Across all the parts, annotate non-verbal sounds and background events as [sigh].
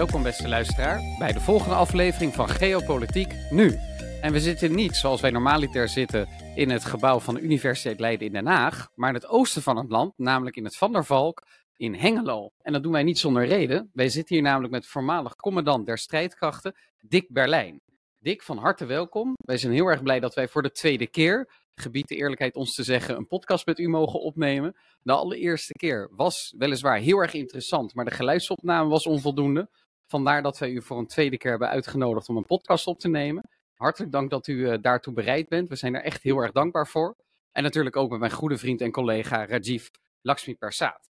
Welkom beste luisteraar bij de volgende aflevering van Geopolitiek Nu. En we zitten niet zoals wij normaliter zitten in het gebouw van de Universiteit Leiden in Den Haag, maar in het oosten van het land, namelijk in het Van der Valk in Hengelo. En dat doen wij niet zonder reden. Wij zitten hier namelijk met voormalig commandant der strijdkrachten, Dick Berlijn. Dick, van harte welkom. Wij zijn heel erg blij dat wij voor de tweede keer, gebied de eerlijkheid ons te zeggen, een podcast met u mogen opnemen. De allereerste keer was weliswaar heel erg interessant, maar de geluidsopname was onvoldoende. Vandaar dat wij u voor een tweede keer hebben uitgenodigd om een podcast op te nemen. Hartelijk dank dat u uh, daartoe bereid bent. We zijn er echt heel erg dankbaar voor. En natuurlijk ook met mijn goede vriend en collega Rajiv Lakshmi Persat.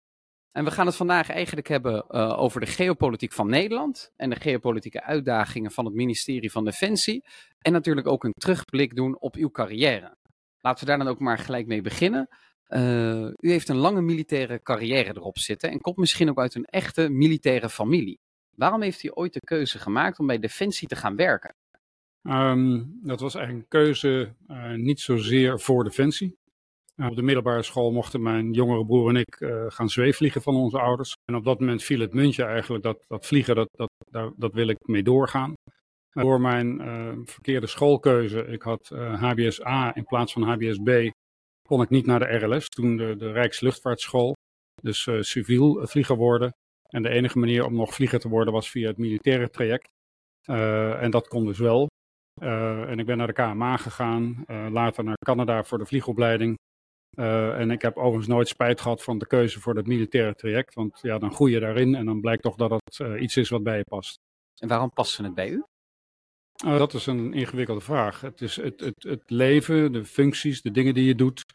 En we gaan het vandaag eigenlijk hebben uh, over de geopolitiek van Nederland en de geopolitieke uitdagingen van het ministerie van Defensie. En natuurlijk ook een terugblik doen op uw carrière. Laten we daar dan ook maar gelijk mee beginnen. Uh, u heeft een lange militaire carrière erop zitten en komt misschien ook uit een echte militaire familie. Waarom heeft u ooit de keuze gemaakt om bij Defensie te gaan werken? Um, dat was eigenlijk een keuze uh, niet zozeer voor Defensie. Uh, op de middelbare school mochten mijn jongere broer en ik uh, gaan zweefvliegen van onze ouders. En op dat moment viel het muntje eigenlijk dat, dat vliegen, dat, dat, daar, dat wil ik mee doorgaan. Door mijn verkeerde schoolkeuze, ik had HBS-A in plaats van HBS-B, kon ik niet naar de RLS, toen de, de Rijksluchtvaartschool. Dus civiel vlieger worden. En de enige manier om nog vlieger te worden was via het militaire traject. en dat kon dus wel. Uh, en ik ben naar de KMA gegaan, uh, later naar Canada voor de vliegopleiding. En ik heb overigens nooit spijt gehad van de keuze voor het militaire traject. Want ja, dan groei je daarin en dan blijkt toch dat het iets is wat bij je past. En waarom past het bij u? dat is een ingewikkelde vraag. Het is het, het, het leven, de functies, de dingen die je doet.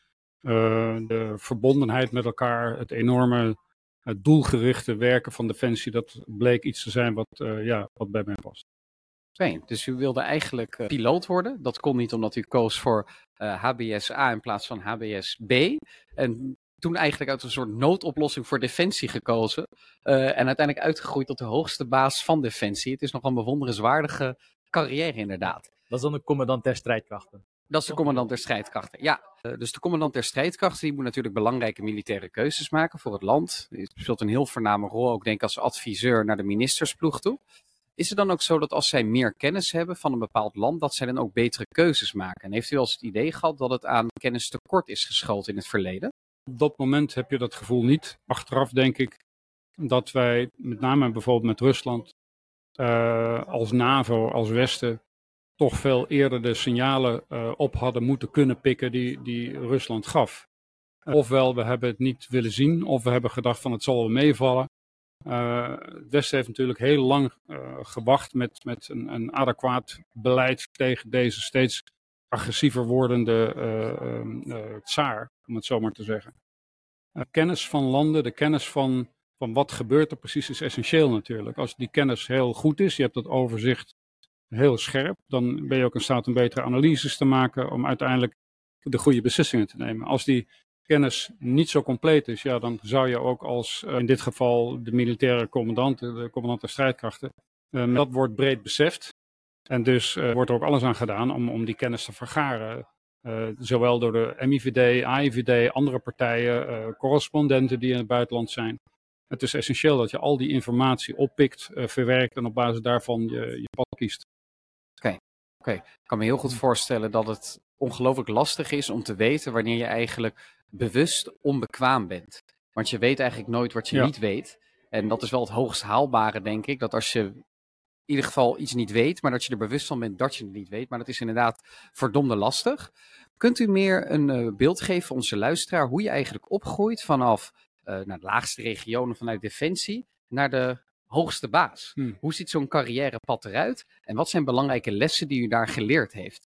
de verbondenheid met elkaar, het enorme het doelgerichte werken van Defensie. Dat bleek iets te zijn wat, ja, wat bij mij past. Dus u wilde eigenlijk uh, piloot worden. Dat kon niet omdat u koos voor uh, HBS-A in plaats van HBS-B. En toen eigenlijk uit een soort noodoplossing voor Defensie gekozen. Uh, en uiteindelijk uitgegroeid tot de hoogste baas van Defensie. Het is nog een bewonderenswaardige carrière inderdaad. Dat is dan de commandant der strijdkrachten. Dat is de commandant der strijdkrachten, ja. dus de commandant der strijdkrachten die moet natuurlijk belangrijke militaire keuzes maken voor het land. Die speelt een heel voorname rol, ook denk ik als adviseur naar de ministersploeg toe. Is het dan ook zo dat als zij meer kennis hebben van een bepaald land, dat zij dan ook betere keuzes maken? En heeft u wel eens het idee gehad dat het aan kennis tekort is geschoten in het verleden? Op dat moment heb je dat gevoel niet. Achteraf denk ik dat wij, met name bijvoorbeeld met Rusland, uh, als NAVO, als Westen, toch veel eerder de signalen uh, op hadden moeten kunnen pikken die, die Rusland gaf. Ofwel, we hebben het niet willen zien, of we hebben gedacht van het zal wel meevallen. Uh, het Westen heeft natuurlijk heel lang uh, gewacht met, met een, een, adequaat beleid tegen deze steeds agressiever wordende uh, tsaar, om het zo maar te zeggen. kennis van landen, de kennis van, van wat gebeurt er precies is essentieel natuurlijk. Als die kennis heel goed is, je hebt dat overzicht heel scherp, dan ben je ook in staat om betere analyses te maken om uiteindelijk de goede beslissingen te nemen. Als die kennis niet zo compleet is, ja, dan zou je ook als uh, in dit geval de militaire commandant, de commandant der strijdkrachten, uh, dat wordt breed beseft. En dus uh, wordt er ook alles aan gedaan om, om die kennis te vergaren. zowel door de MIVD, AIVD, andere partijen, correspondenten die in het buitenland zijn. Het is essentieel dat je al die informatie oppikt, verwerkt en op basis daarvan je, je pad kiest. Oké, okay. ik kan me heel goed voorstellen dat het ongelooflijk lastig is om te weten wanneer je eigenlijk bewust onbekwaam bent. Want je weet eigenlijk nooit wat je ja. niet weet. En dat is wel het hoogst haalbare, denk ik. Dat als je in ieder geval iets niet weet, maar dat je er bewust van bent dat je het niet weet. Maar dat is inderdaad verdomde lastig. Kunt u meer een uh, beeld geven voor onze luisteraar hoe je eigenlijk opgroeit vanaf uh, naar de laagste regionen vanuit Defensie naar de hoogste baas? Hmm. Hoe ziet zo'n carrièrepad eruit? En wat zijn belangrijke lessen die u daar geleerd heeft?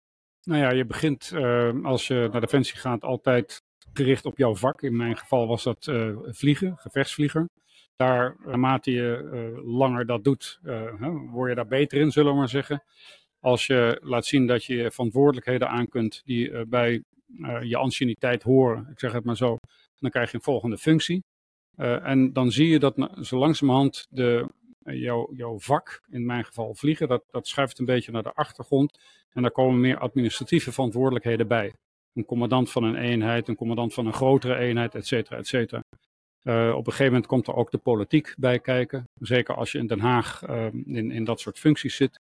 Nou ja, je begint uh, als je naar Defensie gaat altijd gericht op jouw vak. In mijn geval was dat uh, vliegen, gevechtsvlieger. Daar, naarmate je uh, langer dat doet, word je daar beter in, zullen we maar zeggen. Als je laat zien dat je verantwoordelijkheden aan kunt die bij je anciëniteit horen, ik zeg het maar zo, dan krijg je een volgende functie. En dan zie je dat zo langzamerhand de, jouw, jouw vak, in mijn geval vliegen, dat, dat schuift een beetje naar de achtergrond. En daar komen meer administratieve verantwoordelijkheden bij een commandant van een eenheid, een commandant van een grotere eenheid, et cetera, et cetera. Uh, op een gegeven moment komt er ook de politiek bij kijken. Zeker als je in Den Haag uh, in, in dat soort functies zit.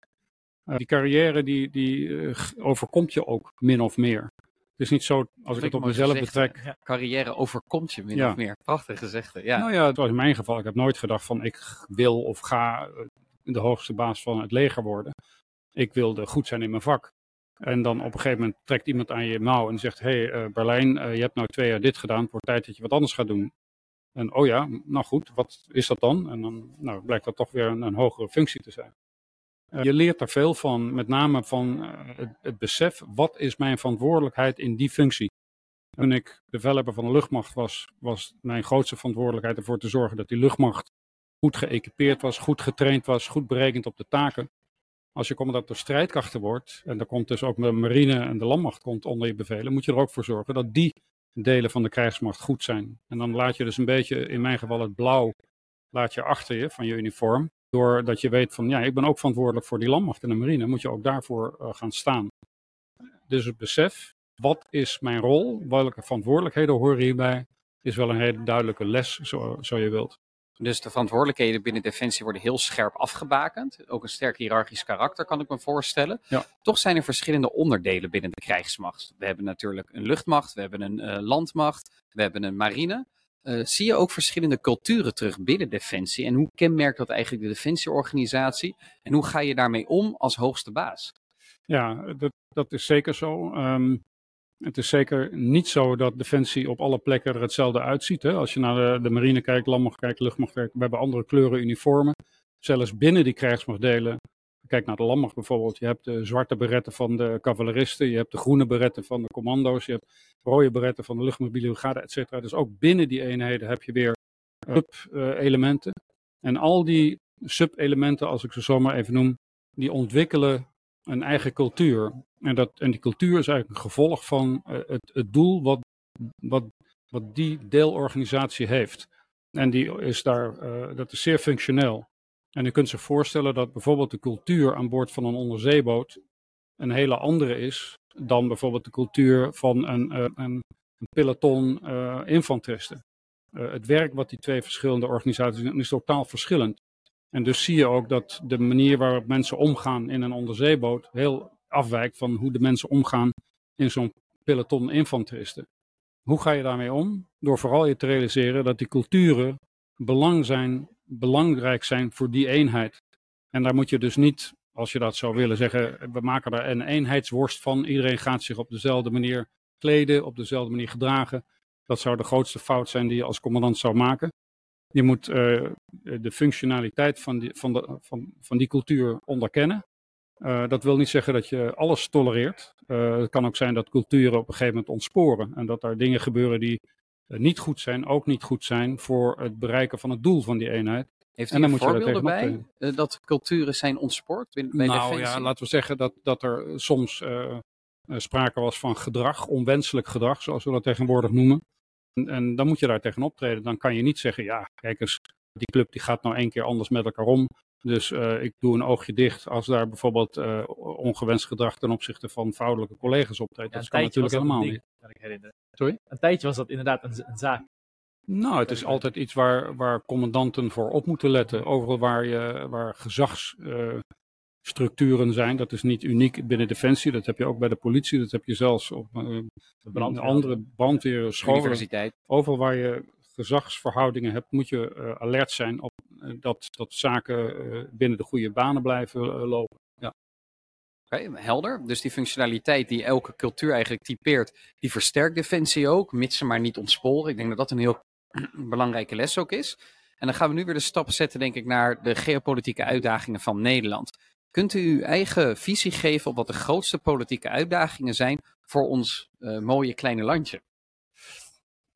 Die carrière die, die overkomt je ook min of meer. Het is niet zo, als ik het op mezelf betrek. Ja. Carrière overkomt je min ja. of meer. Prachtig gezegde. Ja. Nou ja, het was in mijn geval. Ik heb nooit gedacht van ik wil of ga de hoogste baas van het leger worden. Ik wilde goed zijn in mijn vak. En dan op een gegeven moment trekt iemand aan je mouw en zegt: Hé, hey, Berlijn, je hebt nou twee jaar dit gedaan. Het wordt tijd dat je wat anders gaat doen. En oh ja, nou goed, wat is dat dan? En dan nou, blijkt dat toch weer een, een hogere functie te zijn. Je leert er veel van, met name van uh, het, besef, wat is mijn verantwoordelijkheid in die functie? Toen ik developer van de luchtmacht was, was mijn grootste verantwoordelijkheid ervoor te zorgen dat die luchtmacht goed geëquipeerd was, goed getraind was, goed berekend op de taken. Als je commandant door strijdkrachten wordt, en dan komt dus ook de marine en de landmacht komt onder je bevelen, moet je er ook voor zorgen dat die delen van de krijgsmacht goed zijn. En dan laat je dus een beetje, in mijn geval het blauw, laat je achter je van je uniform. Doordat je weet van, ja, ik ben ook verantwoordelijk voor die landmacht en de marine, moet je ook daarvoor uh, gaan staan. Dus het besef, wat is mijn rol, welke verantwoordelijkheden horen hierbij, is wel een hele duidelijke les, zo, zo je wilt. Dus de verantwoordelijkheden binnen Defensie worden heel scherp afgebakend. Ook een sterk hiërarchisch karakter, kan ik me voorstellen. Ja. Toch zijn er verschillende onderdelen binnen de krijgsmacht. We hebben natuurlijk een luchtmacht, we hebben een uh, landmacht, we hebben een marine. Uh, zie je ook verschillende culturen terug binnen Defensie? En hoe kenmerkt dat eigenlijk de Defensieorganisatie? En hoe ga je daarmee om als hoogste baas? Ja, dat, dat is zeker zo. Um, het is zeker niet zo dat Defensie op alle plekken er hetzelfde uitziet. Hè? Als je naar de, de marine kijkt, landmacht kijkt, luchtmacht kijkt, we hebben andere kleuren uniformen. Zelfs binnen die krijgsmachtdelen. Kijk naar de landmacht bijvoorbeeld. Je hebt de zwarte beretten van de cavaleristen, je hebt de groene beretten van de commando's, je hebt rode beretten van de luchtmobiele brigade, et cetera. Dus ook binnen die eenheden heb je weer sub-elementen. En al die sub-elementen, als ik ze zomaar even noem, die ontwikkelen een eigen cultuur. En, dat, en die cultuur is eigenlijk een gevolg van uh, het, het doel wat, wat, wat die deelorganisatie heeft. En die is daar, uh, dat is zeer functioneel. En je kunt zich voorstellen dat bijvoorbeeld de cultuur aan boord van een onderzeeboot een hele andere is dan bijvoorbeeld de cultuur van een, uh, een, een peloton infanteristen. het werk wat die twee verschillende organisaties doen is totaal verschillend. En dus zie je ook dat de manier waarop mensen omgaan in een onderzeeboot heel afwijkt van hoe de mensen omgaan in zo'n peloton infanteristen. Hoe ga je daarmee om? Door vooral je te realiseren dat die culturen belang zijn, belangrijk zijn voor die eenheid. En daar moet je dus niet, als je dat zou willen zeggen, we maken daar een eenheidsworst van. Iedereen gaat zich op dezelfde manier kleden, op dezelfde manier gedragen. Dat zou de grootste fout zijn die je als commandant zou maken. Je moet uh, de functionaliteit van die, van, de, van, van die cultuur onderkennen. Uh, dat wil niet zeggen dat je alles tolereert. Uh, het kan ook zijn dat culturen op een gegeven moment ontsporen. En dat er dingen gebeuren die niet goed zijn, ook niet goed zijn voor het bereiken van het doel van die eenheid. Heeft u en dan moet voorbeelden bij dat culturen zijn ontspoord? Bij nou defensie? ja, laten we zeggen dat, dat er soms sprake was van gedrag, onwenselijk gedrag, zoals we dat tegenwoordig noemen. En, en, dan moet je daar tegen optreden. Dan kan je niet zeggen, ja, kijk eens, die club die gaat nou één keer anders met elkaar om. Dus uh, ik doe een oogje dicht als daar bijvoorbeeld uh, ongewenst gedrag ten opzichte van vrouwelijke collega's optreedt. Ja, dat kan natuurlijk helemaal ding, niet. Kan ik herinneren. Sorry? Een tijdje was dat inderdaad een, een zaak. Nou, het is altijd iets waar, waar commandanten voor op moeten letten. Overal waar, je, waar gezags, uh, structuren zijn. Dat is niet uniek binnen Defensie, dat heb je ook bij de politie, dat heb je zelfs op uh, brandweer, andere brandweer, scholen. Universiteit. Overal waar je gezagsverhoudingen hebt, moet je uh, alert zijn op uh, dat, dat zaken binnen de goede banen blijven lopen. Ja. Oké, helder. Dus die functionaliteit die elke cultuur eigenlijk typeert, die versterkt Defensie ook, mits ze maar niet ontsporen. Ik denk dat dat een heel [clears throat] belangrijke les ook is. En dan gaan we nu weer de stap zetten, denk ik, naar de geopolitieke uitdagingen van Nederland. Kunt u uw eigen visie geven op wat de grootste politieke uitdagingen zijn voor ons mooie kleine landje?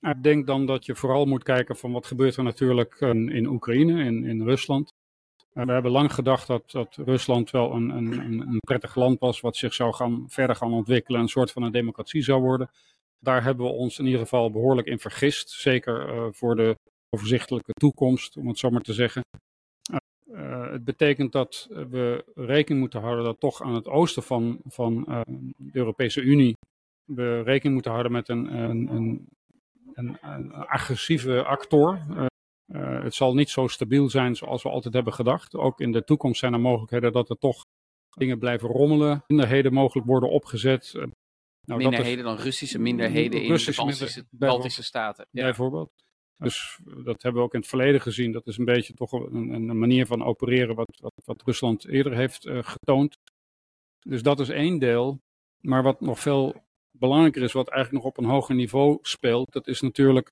Ik denk dan dat je vooral moet kijken van wat gebeurt er natuurlijk in, in Oekraïne, in, in Rusland. Uh, we hebben lang gedacht dat, dat Rusland wel een, een, een prettig land was wat zich zou gaan, verder gaan ontwikkelen, een soort van een democratie zou worden. Daar hebben we ons in ieder geval behoorlijk in vergist, zeker uh, voor de overzichtelijke toekomst, om het zo maar te zeggen. Het betekent dat we rekening moeten houden dat toch aan het oosten van, van de Europese Unie we rekening moeten houden met een, een, een, een, een agressieve actor. het zal niet zo stabiel zijn zoals we altijd hebben gedacht. Ook in de toekomst zijn er mogelijkheden dat er toch dingen blijven rommelen. Minderheden mogelijk worden opgezet. Nou, minderheden dan Russische minderheden in de Baltische, Baltische staten. Ja. Bijvoorbeeld. Dus dat hebben we ook in het verleden gezien. Dat is een beetje toch een, een manier van opereren wat, wat, wat Rusland eerder heeft uh, getoond. Dus dat is één deel. Maar wat nog veel belangrijker is, wat eigenlijk nog op een hoger niveau speelt, dat is natuurlijk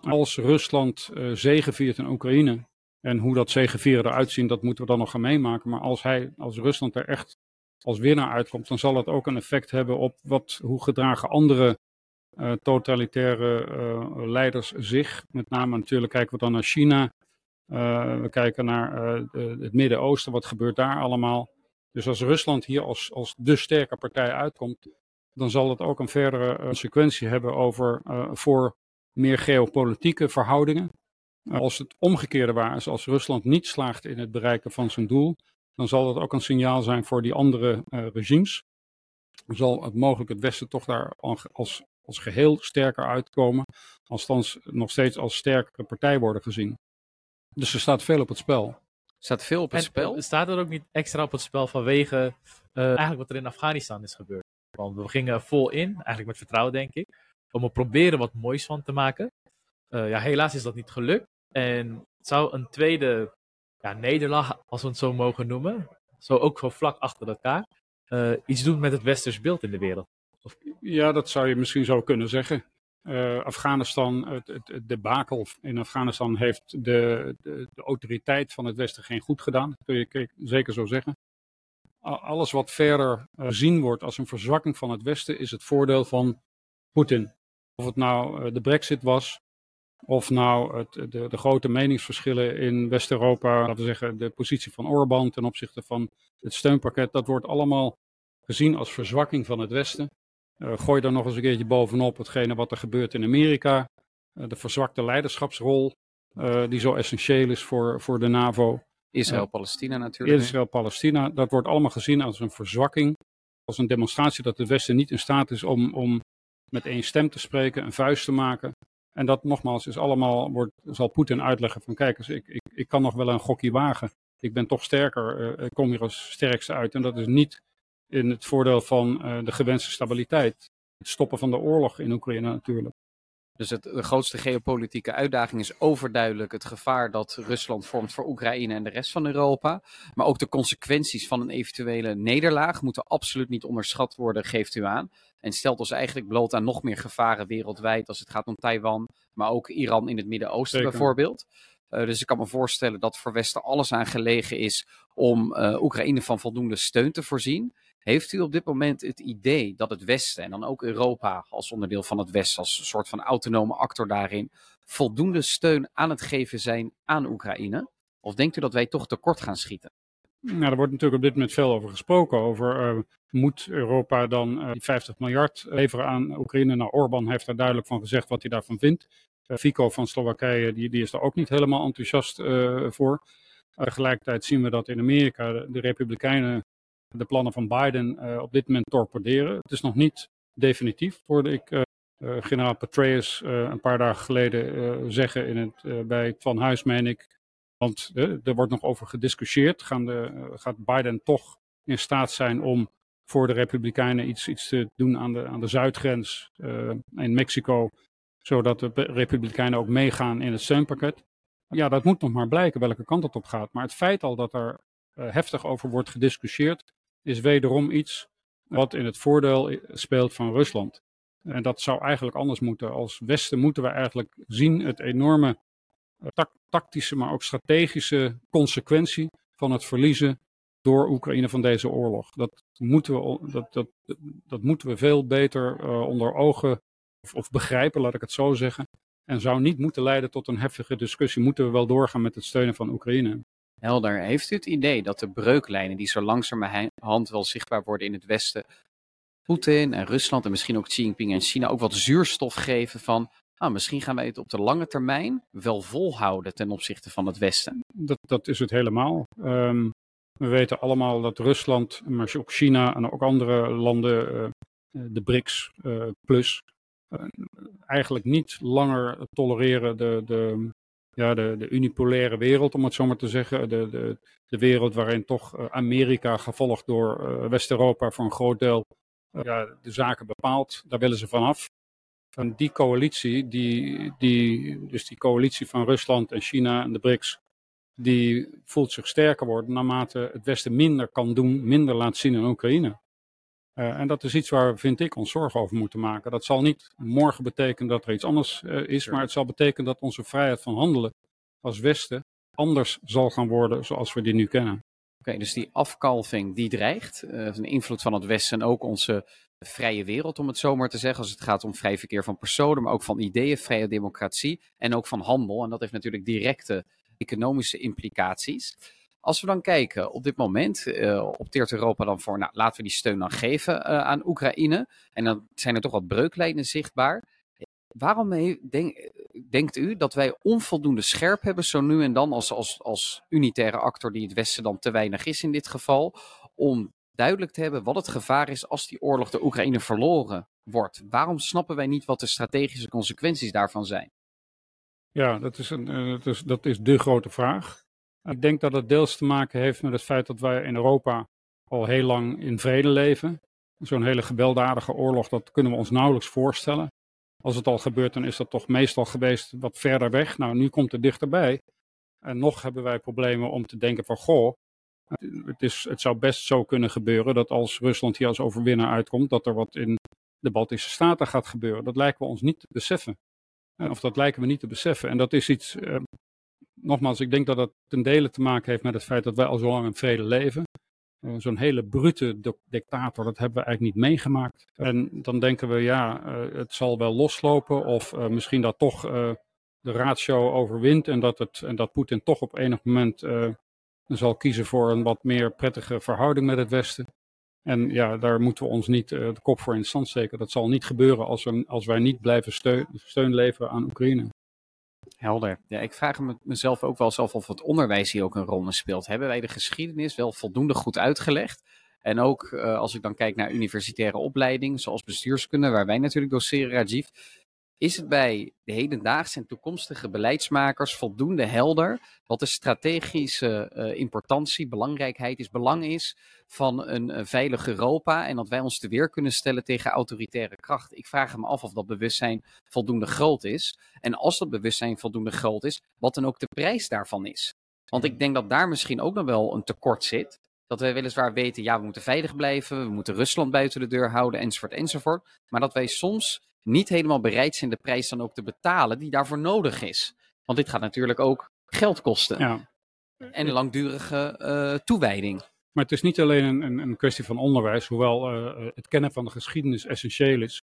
als Rusland uh, zegeviert in Oekraïne. En hoe dat zegevieren eruit ziet, dat moeten we dan nog gaan meemaken. Maar als, hij, als Rusland er echt als winnaar uitkomt, dan zal het ook een effect hebben op wat, hoe gedragen andere uh, totalitaire uh, leiders zich. Met name natuurlijk kijken we dan naar China. We kijken naar het Midden-Oosten, wat gebeurt daar allemaal. Dus als Rusland hier als, als de sterke partij uitkomt, dan zal het ook een verdere consequentie hebben over, voor meer geopolitieke verhoudingen. Als het omgekeerde waar is, als Rusland niet slaagt in het bereiken van zijn doel, dan zal dat ook een signaal zijn voor die andere regimes. Dan zal het mogelijk het Westen toch daar als als geheel sterker uitkomen. Althans nog steeds als sterkere partij worden gezien. Dus er staat veel op het spel. Er staat veel op het en, spel. Staat er ook niet extra op het spel vanwege uh, eigenlijk wat er in Afghanistan is gebeurd? Want we gingen vol in, eigenlijk met vertrouwen denk ik, om er proberen wat moois van te maken. Uh, ja, helaas is dat niet gelukt. En het zou een tweede ja, nederlaag, als we het zo mogen noemen, zo ook zo vlak achter elkaar, uh, iets doen met het westers beeld in de wereld. Ja, dat zou je misschien zo kunnen zeggen. Uh, Afghanistan, het, het, het, debakel in Afghanistan heeft de, de, de, autoriteit van het Westen geen goed gedaan. Dat kun je zeker zo zeggen. Alles wat verder gezien wordt als een verzwakking van het Westen is het voordeel van Poetin. Of het nou uh, de brexit was, of nou het, de, de, grote meningsverschillen in West-Europa, laten we zeggen de positie van Orbán ten opzichte van het steunpakket, dat wordt allemaal gezien als verzwakking van het Westen. Uh, gooi daar nog eens een keertje bovenop hetgene wat er gebeurt in Amerika. De verzwakte leiderschapsrol, die zo essentieel is voor, voor de NAVO. Israël-Palestina natuurlijk. Israël-Palestina, dat wordt allemaal gezien als een verzwakking. Als een demonstratie dat het Westen niet in staat is om, om met één stem te spreken, een vuist te maken. En dat nogmaals is allemaal, wordt, zal Poetin uitleggen van kijk eens, ik, ik, ik kan nog wel een gokje wagen. Ik ben toch sterker, ik kom hier als sterkste uit. En dat is niet in het voordeel van uh, de gewenste stabiliteit. Het stoppen van de oorlog in Oekraïne natuurlijk. Dus het, de grootste geopolitieke uitdaging is overduidelijk het gevaar dat Rusland vormt voor Oekraïne en de rest van Europa. Maar ook de consequenties van een eventuele nederlaag moeten absoluut niet onderschat worden, geeft u aan. En stelt ons eigenlijk bloot aan nog meer gevaren wereldwijd als het gaat om Taiwan, maar ook Iran in het Midden-Oosten bijvoorbeeld. Uh, dus ik kan me voorstellen dat voor Westen alles aan gelegen is om uh, Oekraïne van voldoende steun te voorzien. Heeft u op dit moment het idee dat het Westen en dan ook Europa als onderdeel van het Westen, als een soort van autonome actor daarin, voldoende steun aan het geven zijn aan Oekraïne? Of denkt u dat wij toch tekort gaan schieten? Nou, er wordt natuurlijk op dit moment veel over gesproken. Over uh, moet Europa dan uh, 50 miljard leveren aan Oekraïne? Nou, Orbán heeft daar duidelijk van gezegd wat hij daarvan vindt. Uh, Fico van Slowakije die, die is daar ook niet helemaal enthousiast voor. Tegelijkertijd zien we dat in Amerika de Republikeinen de plannen van Biden uh, op dit moment torpederen. Het is nog niet definitief, hoorde ik uh, uh, generaal Petraeus een paar dagen geleden zeggen in het, bij Van Huis, meen ik. Want er wordt nog over gediscussieerd. Gaan de, gaat Biden toch in staat zijn om voor de Republikeinen iets, iets te doen aan de, aan de zuidgrens in Mexico, zodat de Republikeinen ook meegaan in het steunpakket? Ja, dat moet nog maar blijken welke kant het op gaat. Maar het feit al dat er heftig over wordt gediscussieerd, is wederom iets wat in het voordeel speelt van Rusland. En dat zou eigenlijk anders moeten. Als Westen moeten we eigenlijk zien het enorme eh, tactische, maar ook strategische consequentie van het verliezen door Oekraïne van deze oorlog. Dat moeten we, dat, dat, dat moeten we veel beter uh, onder ogen of, of begrijpen, laat ik het zo zeggen. En zou niet moeten leiden tot een heftige discussie. Moeten we wel doorgaan met het steunen van Oekraïne. Helder. Heeft u het idee dat de breuklijnen die zo langzamerhand wel zichtbaar worden in het Westen, Poetin en Rusland en misschien ook Xi Jinping en China ook wat zuurstof geven van, ah, misschien gaan wij het op de lange termijn wel volhouden ten opzichte van het Westen? Dat, dat is het helemaal. Um, we weten allemaal dat Rusland, maar ook China en ook andere landen, uh, de BRICS uh, plus, eigenlijk niet langer tolereren de, de, ja, de, de unipolaire wereld, om het zo maar te zeggen. De, de, de wereld waarin toch Amerika, gevolgd door West-Europa voor een groot deel, ja, de zaken bepaalt. Daar willen ze vanaf. En die coalitie, die, die, dus die coalitie van Rusland en China en de BRICS, die voelt zich sterker worden naarmate het Westen minder kan doen, minder laat zien in Oekraïne. Uh, en dat is iets waar, vind ik, ons zorgen over moeten maken. Dat zal niet morgen betekenen dat er iets anders uh, is, maar het zal betekenen dat onze vrijheid van handelen als Westen anders zal gaan worden zoals we die nu kennen. Oké, okay, dus die afkalving die dreigt, uh, een invloed van het Westen en ook onze vrije wereld, om het zo maar te zeggen. Als het gaat om vrij verkeer van personen, maar ook van ideeën, vrije democratie en ook van handel. En dat heeft natuurlijk directe economische implicaties. Als we dan kijken op dit moment, uh, opteert Europa dan voor, nou laten we die steun dan geven uh, aan Oekraïne. En dan zijn er toch wat breuklijnen zichtbaar. Waarom denk, denkt u dat wij onvoldoende scherp hebben, zo nu en dan, als, als, als unitaire actor die het Westen dan te weinig is in dit geval, om duidelijk te hebben wat het gevaar is als die oorlog de Oekraïne verloren wordt? Waarom snappen wij niet wat de strategische consequenties daarvan zijn? Ja, dat is, een, dat is, dat is de grote vraag. Ik denk dat het deels te maken heeft met het feit dat wij in Europa al heel lang in vrede leven. Zo'n hele gewelddadige oorlog, dat kunnen we ons nauwelijks voorstellen. Als het al gebeurt, dan is dat toch meestal geweest wat verder weg. Nou, nu komt het dichterbij. En nog hebben wij problemen om te denken van, goh, het, is, het zou best zo kunnen gebeuren dat als Rusland hier als overwinnaar uitkomt, dat er wat in de Baltische Staten gaat gebeuren. Dat lijken we ons niet te beseffen. Of dat lijken we niet te beseffen. En dat is iets, eh, nogmaals, ik denk dat dat ten dele te maken heeft met het feit dat wij al zo lang in vrede leven. Uh, Zo'n hele brute dictator, dat hebben we eigenlijk niet meegemaakt. En dan denken we, ja, uh, het zal wel loslopen of uh, misschien dat toch de ratio overwint en dat, het, en dat Poetin toch op enig moment zal kiezen voor een wat meer prettige verhouding met het Westen. En ja, daar moeten we ons niet de kop voor in de zand steken. Dat zal niet gebeuren als, we, als wij niet blijven steun, steun leveren aan Oekraïne. Helder. Ja, ik vraag me mezelf ook wel zelf of het onderwijs hier ook een rol in speelt. Hebben wij de geschiedenis wel voldoende goed uitgelegd? En ook uh, als ik dan kijk naar universitaire opleiding, zoals bestuurskunde, waar wij natuurlijk doseren, Rajiv. Is het bij de hedendaagse en toekomstige beleidsmakers voldoende helder wat de strategische uh, importantie, belangrijkheid is, belang is van een uh, veilig Europa en dat wij ons te weer kunnen stellen tegen autoritaire krachten? Ik vraag me af of dat bewustzijn voldoende groot is. En als dat bewustzijn voldoende groot is, wat dan ook de prijs daarvan is. Want ik denk dat daar misschien ook nog wel een tekort zit. Dat wij weliswaar weten, ja, we moeten veilig blijven, we moeten Rusland buiten de deur houden, enzovoort, enzovoort. Maar dat wij soms niet helemaal bereid zijn de prijs dan ook te betalen die daarvoor nodig is. Want dit gaat natuurlijk ook geld kosten. Ja. En een langdurige uh, toewijding. Maar het is niet alleen een, een kwestie van onderwijs, hoewel uh, het kennen van de geschiedenis essentieel is.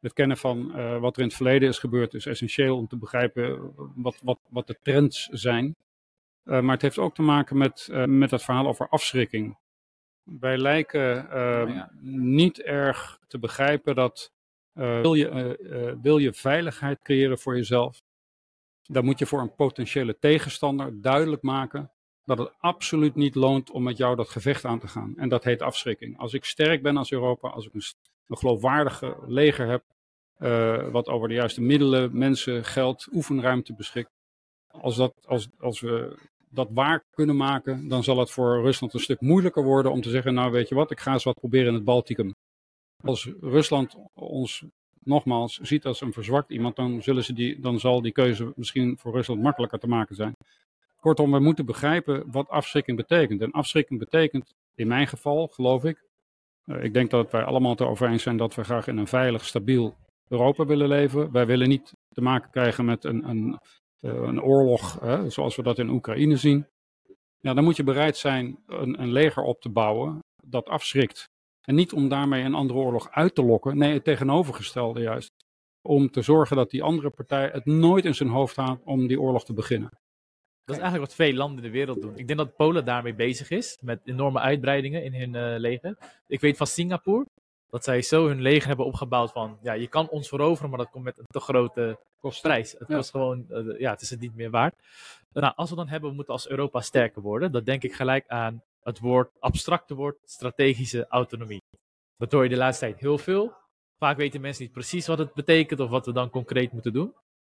Het kennen van uh, wat er in het verleden is gebeurd is essentieel om te begrijpen wat, wat, wat de trends zijn. maar het heeft ook te maken met, met het verhaal over afschrikking. Wij lijken oh ja. niet erg te begrijpen dat wil, je, uh, uh, wil je veiligheid creëren voor jezelf, dan moet je voor een potentiële tegenstander duidelijk maken dat het absoluut niet loont om met jou dat gevecht aan te gaan. En dat heet afschrikking. Als ik sterk ben als Europa, als ik een, een geloofwaardige leger heb, wat over de juiste middelen, mensen, geld, oefenruimte beschikt, als, dat, als, als we dat waar kunnen maken, dan zal het voor Rusland een stuk moeilijker worden om te zeggen, nou weet je wat, ik ga eens wat proberen in het Balticum. Als Rusland ons nogmaals ziet als een verzwakt iemand, dan, zullen ze die, dan zal die keuze misschien voor Rusland makkelijker te maken zijn. Kortom, we moeten begrijpen wat afschrikking betekent. En afschrikking betekent, in mijn geval, geloof ik, uh, ik denk dat wij allemaal het erover eens zijn dat we graag in een veilig, stabiel Europa willen leven. Wij willen niet te maken krijgen met een, een, uh, een oorlog hè, zoals we dat in Oekraïne zien. Ja, dan moet je bereid zijn een, een leger op te bouwen dat afschrikt. En niet om daarmee een andere oorlog uit te lokken. Nee, het tegenovergestelde juist. Om te zorgen dat die andere partij het nooit in zijn hoofd haalt om die oorlog te beginnen. Dat is eigenlijk wat veel landen in de wereld doen. Ik denk dat Polen daarmee bezig is. Met enorme uitbreidingen in hun uh, leger. Ik weet van Singapore. Dat zij zo hun leger hebben opgebouwd van. Ja, je kan ons veroveren, maar dat komt met een te grote prijs. Het ja. kost gewoon. Uh, ja, het is het niet meer waard. Nou, als we dan hebben, we moeten als Europa sterker worden. Dan denk ik gelijk aan het woord, abstracte woord, strategische autonomie. Dat hoor je de laatste tijd heel veel. Vaak weten mensen niet precies wat het betekent of wat we dan concreet moeten doen.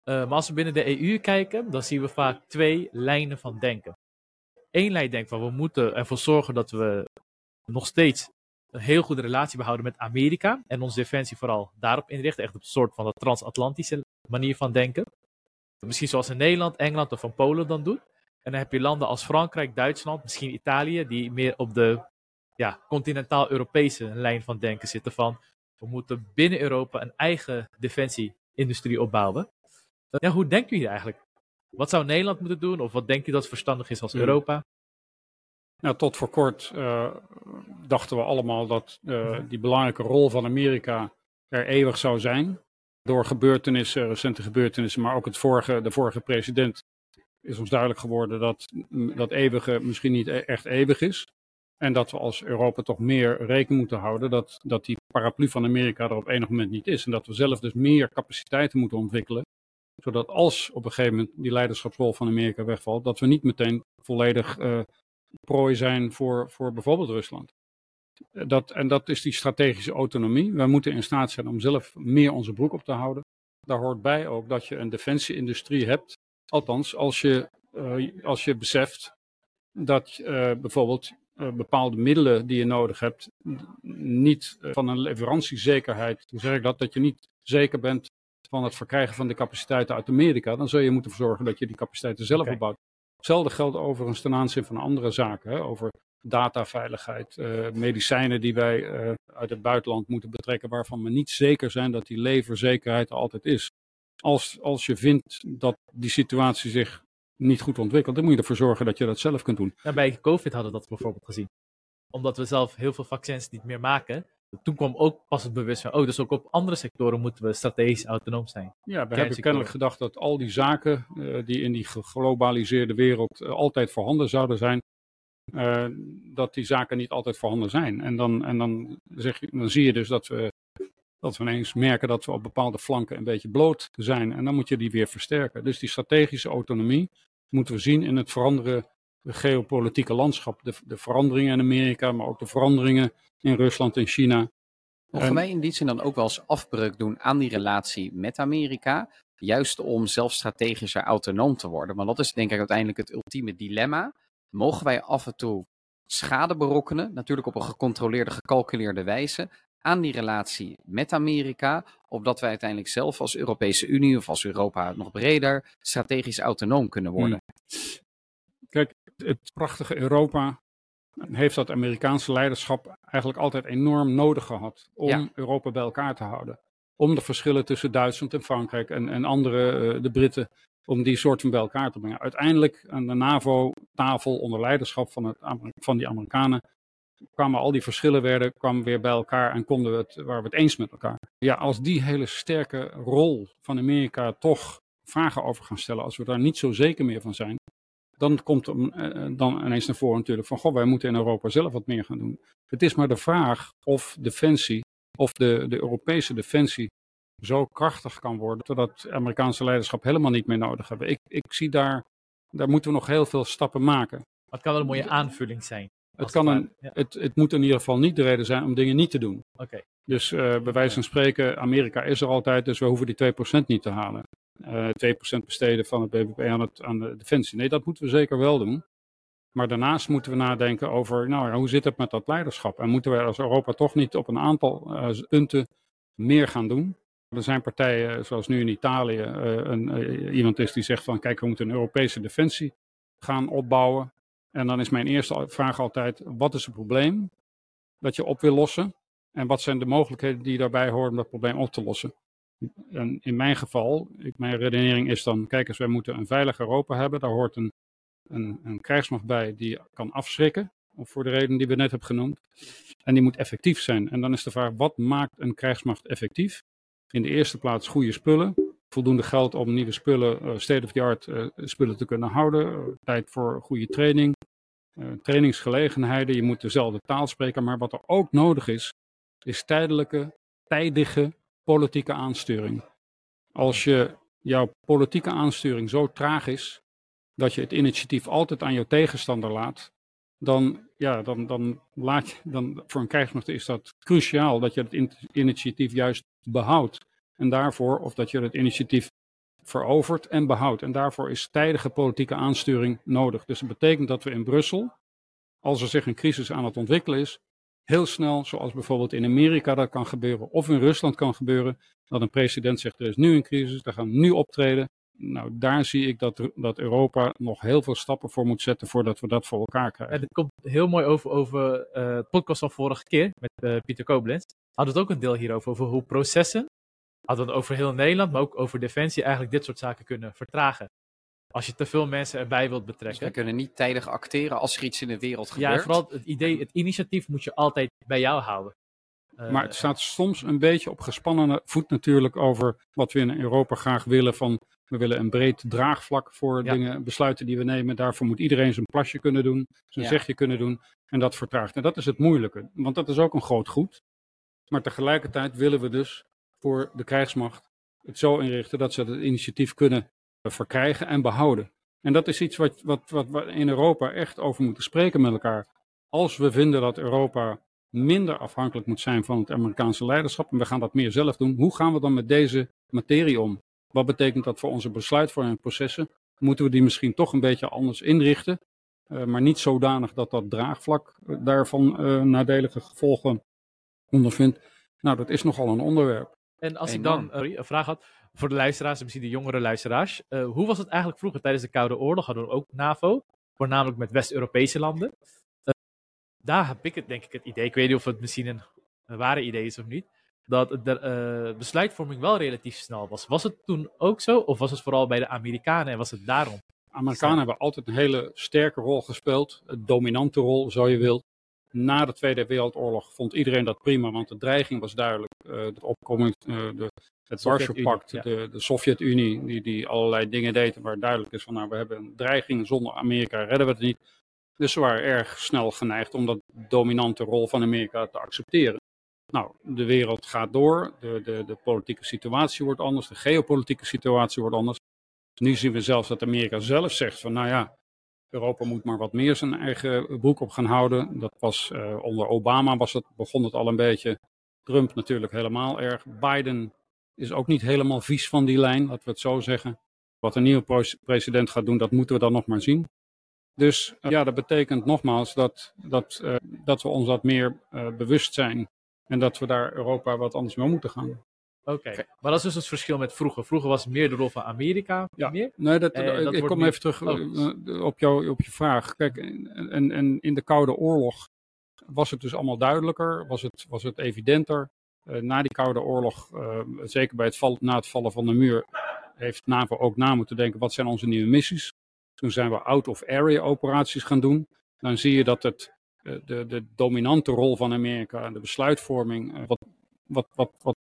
Uh, maar als we binnen de EU kijken, dan zien we vaak twee lijnen van denken. Eén lijn denkt van we moeten ervoor zorgen dat we nog steeds een heel goede relatie behouden met Amerika en onze defensie vooral daarop inrichten. Echt op een soort van de transatlantische manier van denken. Misschien zoals in Nederland, Engeland of van Polen dan doet. En dan heb je landen als Frankrijk, Duitsland, misschien Italië, die meer op de ja, continentaal-Europese lijn van denken zitten van we moeten binnen Europa een eigen defensieindustrie opbouwen. Ja, hoe denken jullie eigenlijk? Wat zou Nederland moeten doen? Of wat denk je dat verstandig is als hmm. Europa? Nou, tot voor kort uh, dachten we allemaal dat uh, die belangrijke rol van Amerika er eeuwig zou zijn. Door gebeurtenissen, recente gebeurtenissen, maar ook het vorige, de vorige president is ons duidelijk geworden dat dat eeuwige misschien niet e-, echt eeuwig is. En dat we als Europa toch meer rekening moeten houden dat, dat die paraplu van Amerika er op enig moment niet is. En dat we zelf dus meer capaciteiten moeten ontwikkelen. Zodat als op een gegeven moment die leiderschapsrol van Amerika wegvalt, dat we niet meteen volledig uh, prooi zijn voor, voor bijvoorbeeld Rusland. Dat, en dat is die strategische autonomie. Wij moeten in staat zijn om zelf meer onze broek op te houden. Daar hoort bij ook dat je een defensieindustrie hebt. Althans, als je, uh, als je beseft dat uh, bijvoorbeeld uh, bepaalde middelen die je nodig hebt, niet van een leverantiezekerheid, hoe zeg ik dat, dat je niet zeker bent van het verkrijgen van de capaciteiten uit Amerika, dan zul je moeten zorgen dat je die capaciteiten zelf okay. opbouwt. Hetzelfde geldt overigens ten aanzien van andere zaken, hè, over dataveiligheid, uh, medicijnen die wij uh, uit het buitenland moeten betrekken, waarvan we niet zeker zijn dat die leverzekerheid er altijd is. Als, als je vindt dat die situatie zich niet goed ontwikkelt, dan moet je ervoor zorgen dat je dat zelf kunt doen. Ja, bij COVID hadden we dat bijvoorbeeld gezien. Omdat we zelf heel veel vaccins niet meer maken, toen kwam ook pas het bewustzijn, oh, dus ook op andere sectoren moeten we strategisch autonoom zijn. Ja, we hebben kennelijk gedacht dat al die zaken uh, die in die geglobaliseerde wereld uh, altijd voorhanden zouden zijn, uh, dat die zaken niet altijd voorhanden zijn. En dan, en dan, zeg je, dan zie je dus dat we, dat we ineens merken dat we op bepaalde flanken een beetje bloot zijn. En dan moet je die weer versterken. Dus die strategische autonomie moeten we zien in het veranderen geopolitieke landschap. De, de veranderingen in Amerika, maar ook de veranderingen in Rusland en China. Mogen wij in die zin dan ook wel eens afbreuk doen aan die relatie met Amerika? Juist om zelf strategischer autonoom te worden. Want dat is denk ik uiteindelijk het ultieme dilemma. Mogen wij af en toe schade berokkenen, natuurlijk op een gecontroleerde, gecalculeerde wijze, aan die relatie met Amerika, opdat wij uiteindelijk zelf als Europese Unie of als Europa nog breder strategisch autonoom kunnen worden? Hmm. Kijk, het prachtige Europa heeft dat Amerikaanse leiderschap eigenlijk altijd enorm nodig gehad om ja. Europa bij elkaar te houden. Om de verschillen tussen Duitsland en Frankrijk en, en andere, uh, de Britten, om die soort van bij elkaar te brengen. Uiteindelijk aan de NAVO-tafel onder leiderschap van, het, van die Amerikanen kwamen al die verschillen werden, kwamen weer bij elkaar en konden we het, waren we het eens met elkaar. Ja, als die hele sterke rol van Amerika toch vragen over gaan stellen, als we daar niet zo zeker meer van zijn, dan komt er uh, dan ineens naar voren natuurlijk van, goh, wij moeten in Europa zelf wat meer gaan doen. Het is maar de vraag of defensie, of de, de Europese defensie zo krachtig kan worden, dat het Amerikaanse leiderschap helemaal niet meer nodig hebben. Ik, ik zie daar, daar moeten we nog heel veel stappen maken. het kan wel een mooie aanvulling zijn. Het, kan een, ja. het, het moet in ieder geval niet de reden zijn om dingen niet te doen. Okay. Dus uh, bij wijze van spreken, Amerika is er altijd, dus we hoeven die 2% niet te halen uh, eh, 2% besteden van het BBP aan, het, aan de defensie. Nee, dat moeten we zeker wel doen. Maar daarnaast moeten we nadenken over, nou ja, hoe zit het met dat leiderschap? En moeten we als Europa toch niet op een aantal uh, punten meer gaan doen? Er zijn partijen, zoals nu in Italië, een, iemand is die zegt van, kijk, we moeten een Europese defensie gaan opbouwen. En dan is mijn eerste vraag altijd, wat is het probleem dat je op wil lossen? En wat zijn de mogelijkheden die daarbij horen om dat probleem op te lossen? En in mijn geval, ik, mijn redenering is dan, kijk eens, wij moeten een veilig Europa hebben. Daar hoort een, een, een krijgsmacht bij die kan afschrikken, of voor de reden die we net hebben genoemd. En die moet effectief zijn. En dan is de vraag, wat maakt een krijgsmacht effectief? In de eerste plaats goede spullen. Voldoende geld om nieuwe spullen, uh, state-of-the-art uh, spullen te kunnen houden. Uh, tijd voor goede training. trainingsgelegenheden. Je moet dezelfde taal spreken. Maar wat er ook nodig is, is tijdelijke, tijdige politieke aansturing. Als je jouw politieke aansturing zo traag is dat je het initiatief altijd aan jouw tegenstander laat, dan, ja, dan, dan laat je, dan, voor een krijgsmacht is dat cruciaal dat je het initiatief juist behoudt. En daarvoor, of dat je het initiatief verovert en behoudt. En daarvoor is tijdige politieke aansturing nodig. Dus dat betekent dat we in Brussel, als er zich een crisis aan het ontwikkelen is, heel snel, zoals bijvoorbeeld in Amerika dat kan gebeuren, of in Rusland kan gebeuren, dat een president zegt: er is nu een crisis, we gaan nu optreden. Nou, daar zie ik dat, dat Europa nog heel veel stappen voor moet zetten voordat we dat voor elkaar krijgen. En het komt heel mooi over, over uh, het podcast van vorige keer met uh, Pieter Koblenz. Hadden we het ook een deel hierover, over hoe processen, hadden we het over heel Nederland, maar ook over defensie, eigenlijk dit soort zaken kunnen vertragen. Als je te veel mensen erbij wilt betrekken. Dus we kunnen niet tijdig acteren als er iets in de wereld gebeurt. Ja, vooral het idee, het initiatief moet je altijd bij jou houden. Uh, maar het staat soms een beetje op gespannen voet natuurlijk over wat we in Europa graag willen. Van we willen een breed draagvlak voor ja. dingen, besluiten die we nemen. Daarvoor moet iedereen zijn plasje kunnen doen, zijn ja. zegje kunnen doen. En dat vertraagt. En dat is het moeilijke, want dat is ook een groot goed. Maar tegelijkertijd willen we dus voor de krijgsmacht het zo inrichten dat ze het initiatief kunnen verkrijgen en behouden. En dat is iets wat, wat, wat we in Europa echt over moeten spreken met elkaar. Als we vinden dat Europa minder afhankelijk moet zijn van het Amerikaanse leiderschap en we gaan dat meer zelf doen, hoe gaan we dan met deze materie om? Wat betekent dat voor onze besluitvormingsprocessen? Moeten we die misschien toch een beetje anders inrichten, uh, maar niet zodanig dat dat draagvlak daarvan uh, nadelige gevolgen ondervindt? Nou, dat is nogal een onderwerp. En als ik dan een vraag had voor de luisteraars, misschien de jongere luisteraars. Uh, hoe was het eigenlijk vroeger tijdens de Koude Oorlog? Hadden we ook NAVO, voornamelijk met West-Europese landen. Uh, daar heb ik het, denk ik, het idee, ik weet niet of het misschien een, een ware idee is of niet, dat de besluitvorming wel relatief snel was. Was het toen ook zo, of was het vooral bij de Amerikanen en was het daarom? Amerikanen hebben altijd een hele sterke rol gespeeld, een dominante rol, zo je wilt. Na de Tweede Wereldoorlog vond iedereen dat prima, want de dreiging was duidelijk. De opkoming, uh, de, het Warschau-pact, ja. de, de Sovjet-Unie, die, die allerlei dingen deed waar duidelijk is van nou, we hebben een dreiging, zonder Amerika redden we het niet. Dus ze waren erg snel geneigd om dat dominante rol van Amerika te accepteren. Nou, de wereld gaat door, de, de, de politieke situatie wordt anders, de geopolitieke situatie wordt anders. Nu zien we zelfs dat Amerika zelf zegt van nou ja, Europa moet maar wat meer zijn eigen broek op gaan houden. Dat was uh, onder Obama was het, begon het al een beetje. Trump natuurlijk helemaal erg. Biden is ook niet helemaal vies van die lijn, laten we het zo zeggen. Wat een nieuwe president gaat doen, dat moeten we dan nog maar zien. Dus uh, ja, dat betekent nogmaals dat, dat, uh, dat we ons wat meer bewust zijn. En dat we daar Europa wat anders mee moeten gaan. Oké, okay. maar dat is dus het verschil met vroeger. Vroeger was meer de rol van Amerika. Ja, meer. nee, dat, dat ik kom even terug oh. op, jou, op je vraag. Kijk, en, en in de Koude Oorlog was het dus allemaal duidelijker, was het, was het evidenter. Uh, na die Koude Oorlog, uh, zeker bij het val, na het vallen van de muur, heeft NAVO ook na moeten denken, wat zijn onze nieuwe missies? Toen zijn we out-of-area operaties gaan doen. Dan zie je dat het, de, de dominante rol van Amerika, de besluitvorming, wat, wat, wat, wat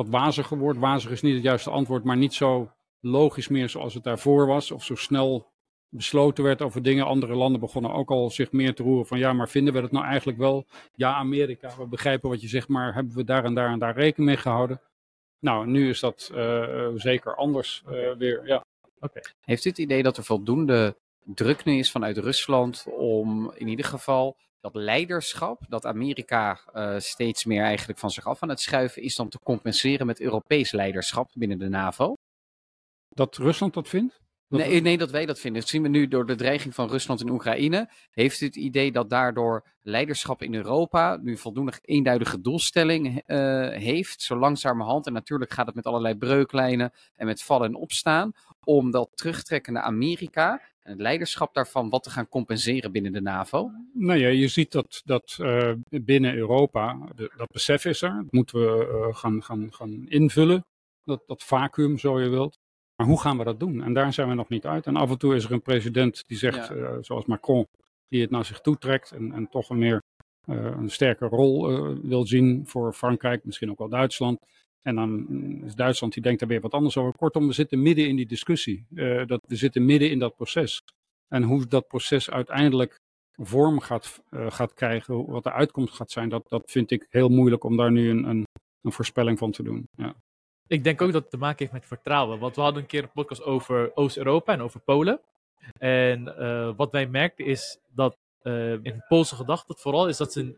wat waziger wordt. Wazig is niet het juiste antwoord, maar niet zo logisch meer zoals het daarvoor was. Of zo snel besloten werd over dingen. Andere landen begonnen ook al zich meer te roeren van ja, maar vinden we dat nou eigenlijk wel? Ja, Amerika, we begrijpen wat je zegt, maar hebben we daar en daar en daar rekening mee gehouden? Nou, nu is dat uh, zeker anders uh, weer, ja. Okay. Heeft u het idee dat er voldoende druk nu is vanuit Rusland om in ieder geval dat leiderschap, dat Amerika uh, steeds meer eigenlijk van zich af aan het schuiven is, dan te compenseren met Europees leiderschap binnen de NAVO? Dat Rusland dat vindt? Dat nee, nee, dat wij dat vinden. Dat zien we nu door de dreiging van Rusland in Oekraïne. Heeft u het idee dat daardoor leiderschap in Europa nu voldoende eenduidige doelstelling uh, heeft, zo langzamerhand? En natuurlijk gaat het met allerlei breuklijnen en met vallen en opstaan, om dat terugtrekkende Amerika en leiderschap daarvan wat te gaan compenseren binnen de NAVO? Nou ja, je ziet dat, dat uh, binnen Europa, de, dat besef is er. Dat moeten we uh, gaan, gaan, gaan invullen, dat, dat vacuüm zo je wilt. Maar hoe gaan we dat doen? En daar zijn we nog niet uit. En af en toe is er een president die zegt, ja. uh, zoals Macron, die het naar zich toe trekt en, en toch een meer een sterke rol wil zien voor Frankrijk, misschien ook wel Duitsland. En dan is Duitsland die denkt daar weer wat anders over. Kortom, we zitten midden in die discussie. Uh, dat, we zitten midden in dat proces. En hoe dat proces uiteindelijk vorm gaat, uh, gaat krijgen, wat de uitkomst gaat zijn, dat, dat vind ik heel moeilijk om daar nu een, een, een voorspelling van te doen. Ja. Ik denk ook dat het te maken heeft met vertrouwen. Want we hadden een keer een podcast over Oost-Europa en over Polen. En uh, wat wij merkten is dat in Poolse gedachten vooral is dat ze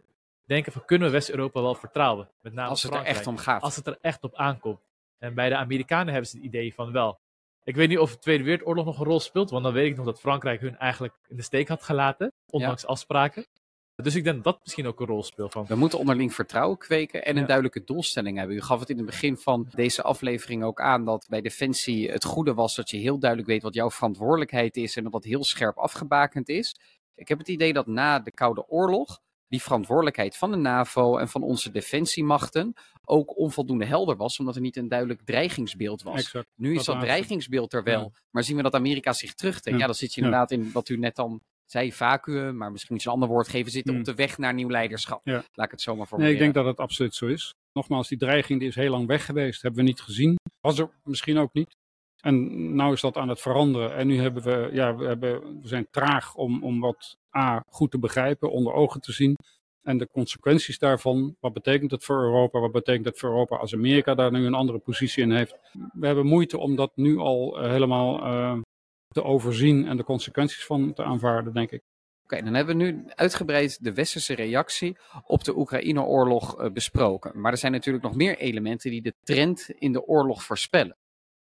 denken van kunnen we West-Europa wel vertrouwen? Met name Als het er echt om gaat. Als het er echt op aankomt. En bij de Amerikanen hebben ze het idee van wel. Ik weet niet of de Tweede Wereldoorlog nog een rol speelt, want dan weet ik nog dat Frankrijk hun eigenlijk in de steek had gelaten, ondanks afspraken. Dus ik denk dat dat misschien ook een rol speelt. Van, We moeten onderling vertrouwen kweken en een Ja. duidelijke doelstelling hebben. U gaf het in het begin van deze aflevering ook aan dat bij Defensie het goede was dat je heel duidelijk weet wat jouw verantwoordelijkheid is en dat dat heel scherp afgebakend is. Ik heb het idee dat na de Koude Oorlog die verantwoordelijkheid van de NAVO en van onze defensiemachten ook onvoldoende helder was, omdat er niet een duidelijk dreigingsbeeld was. Exact. Nu is Dat dreigingsbeeld er wel, Ja. maar zien we dat Amerika zich terugtrekt? Ja, Ja. dan zit je inderdaad in wat u net dan zei, vacuüm, maar misschien moet je een ander woord geven, zitten Hmm. op de weg naar nieuw leiderschap. Ja. Laat ik het zomaar Nee, formuleren. ik denk dat het absoluut zo is. Nogmaals, die dreiging die is heel lang weg geweest. Hebben we niet gezien. Was er misschien ook niet. En nu is dat aan het veranderen. En nu hebben we, ja, we, hebben, we zijn traag om, om wat A, goed te begrijpen, onder ogen te zien. En de consequenties daarvan, wat betekent het voor Europa? Wat betekent het voor Europa als Amerika daar nu een andere positie in heeft? We hebben moeite om dat nu al eh, helemaal eh, te overzien en de consequenties van te aanvaarden, denk ik. Oké, dan hebben we nu uitgebreid de westerse reactie op de Oekraïne-oorlog eh, besproken. Maar er zijn natuurlijk nog meer elementen die de trend in de oorlog voorspellen.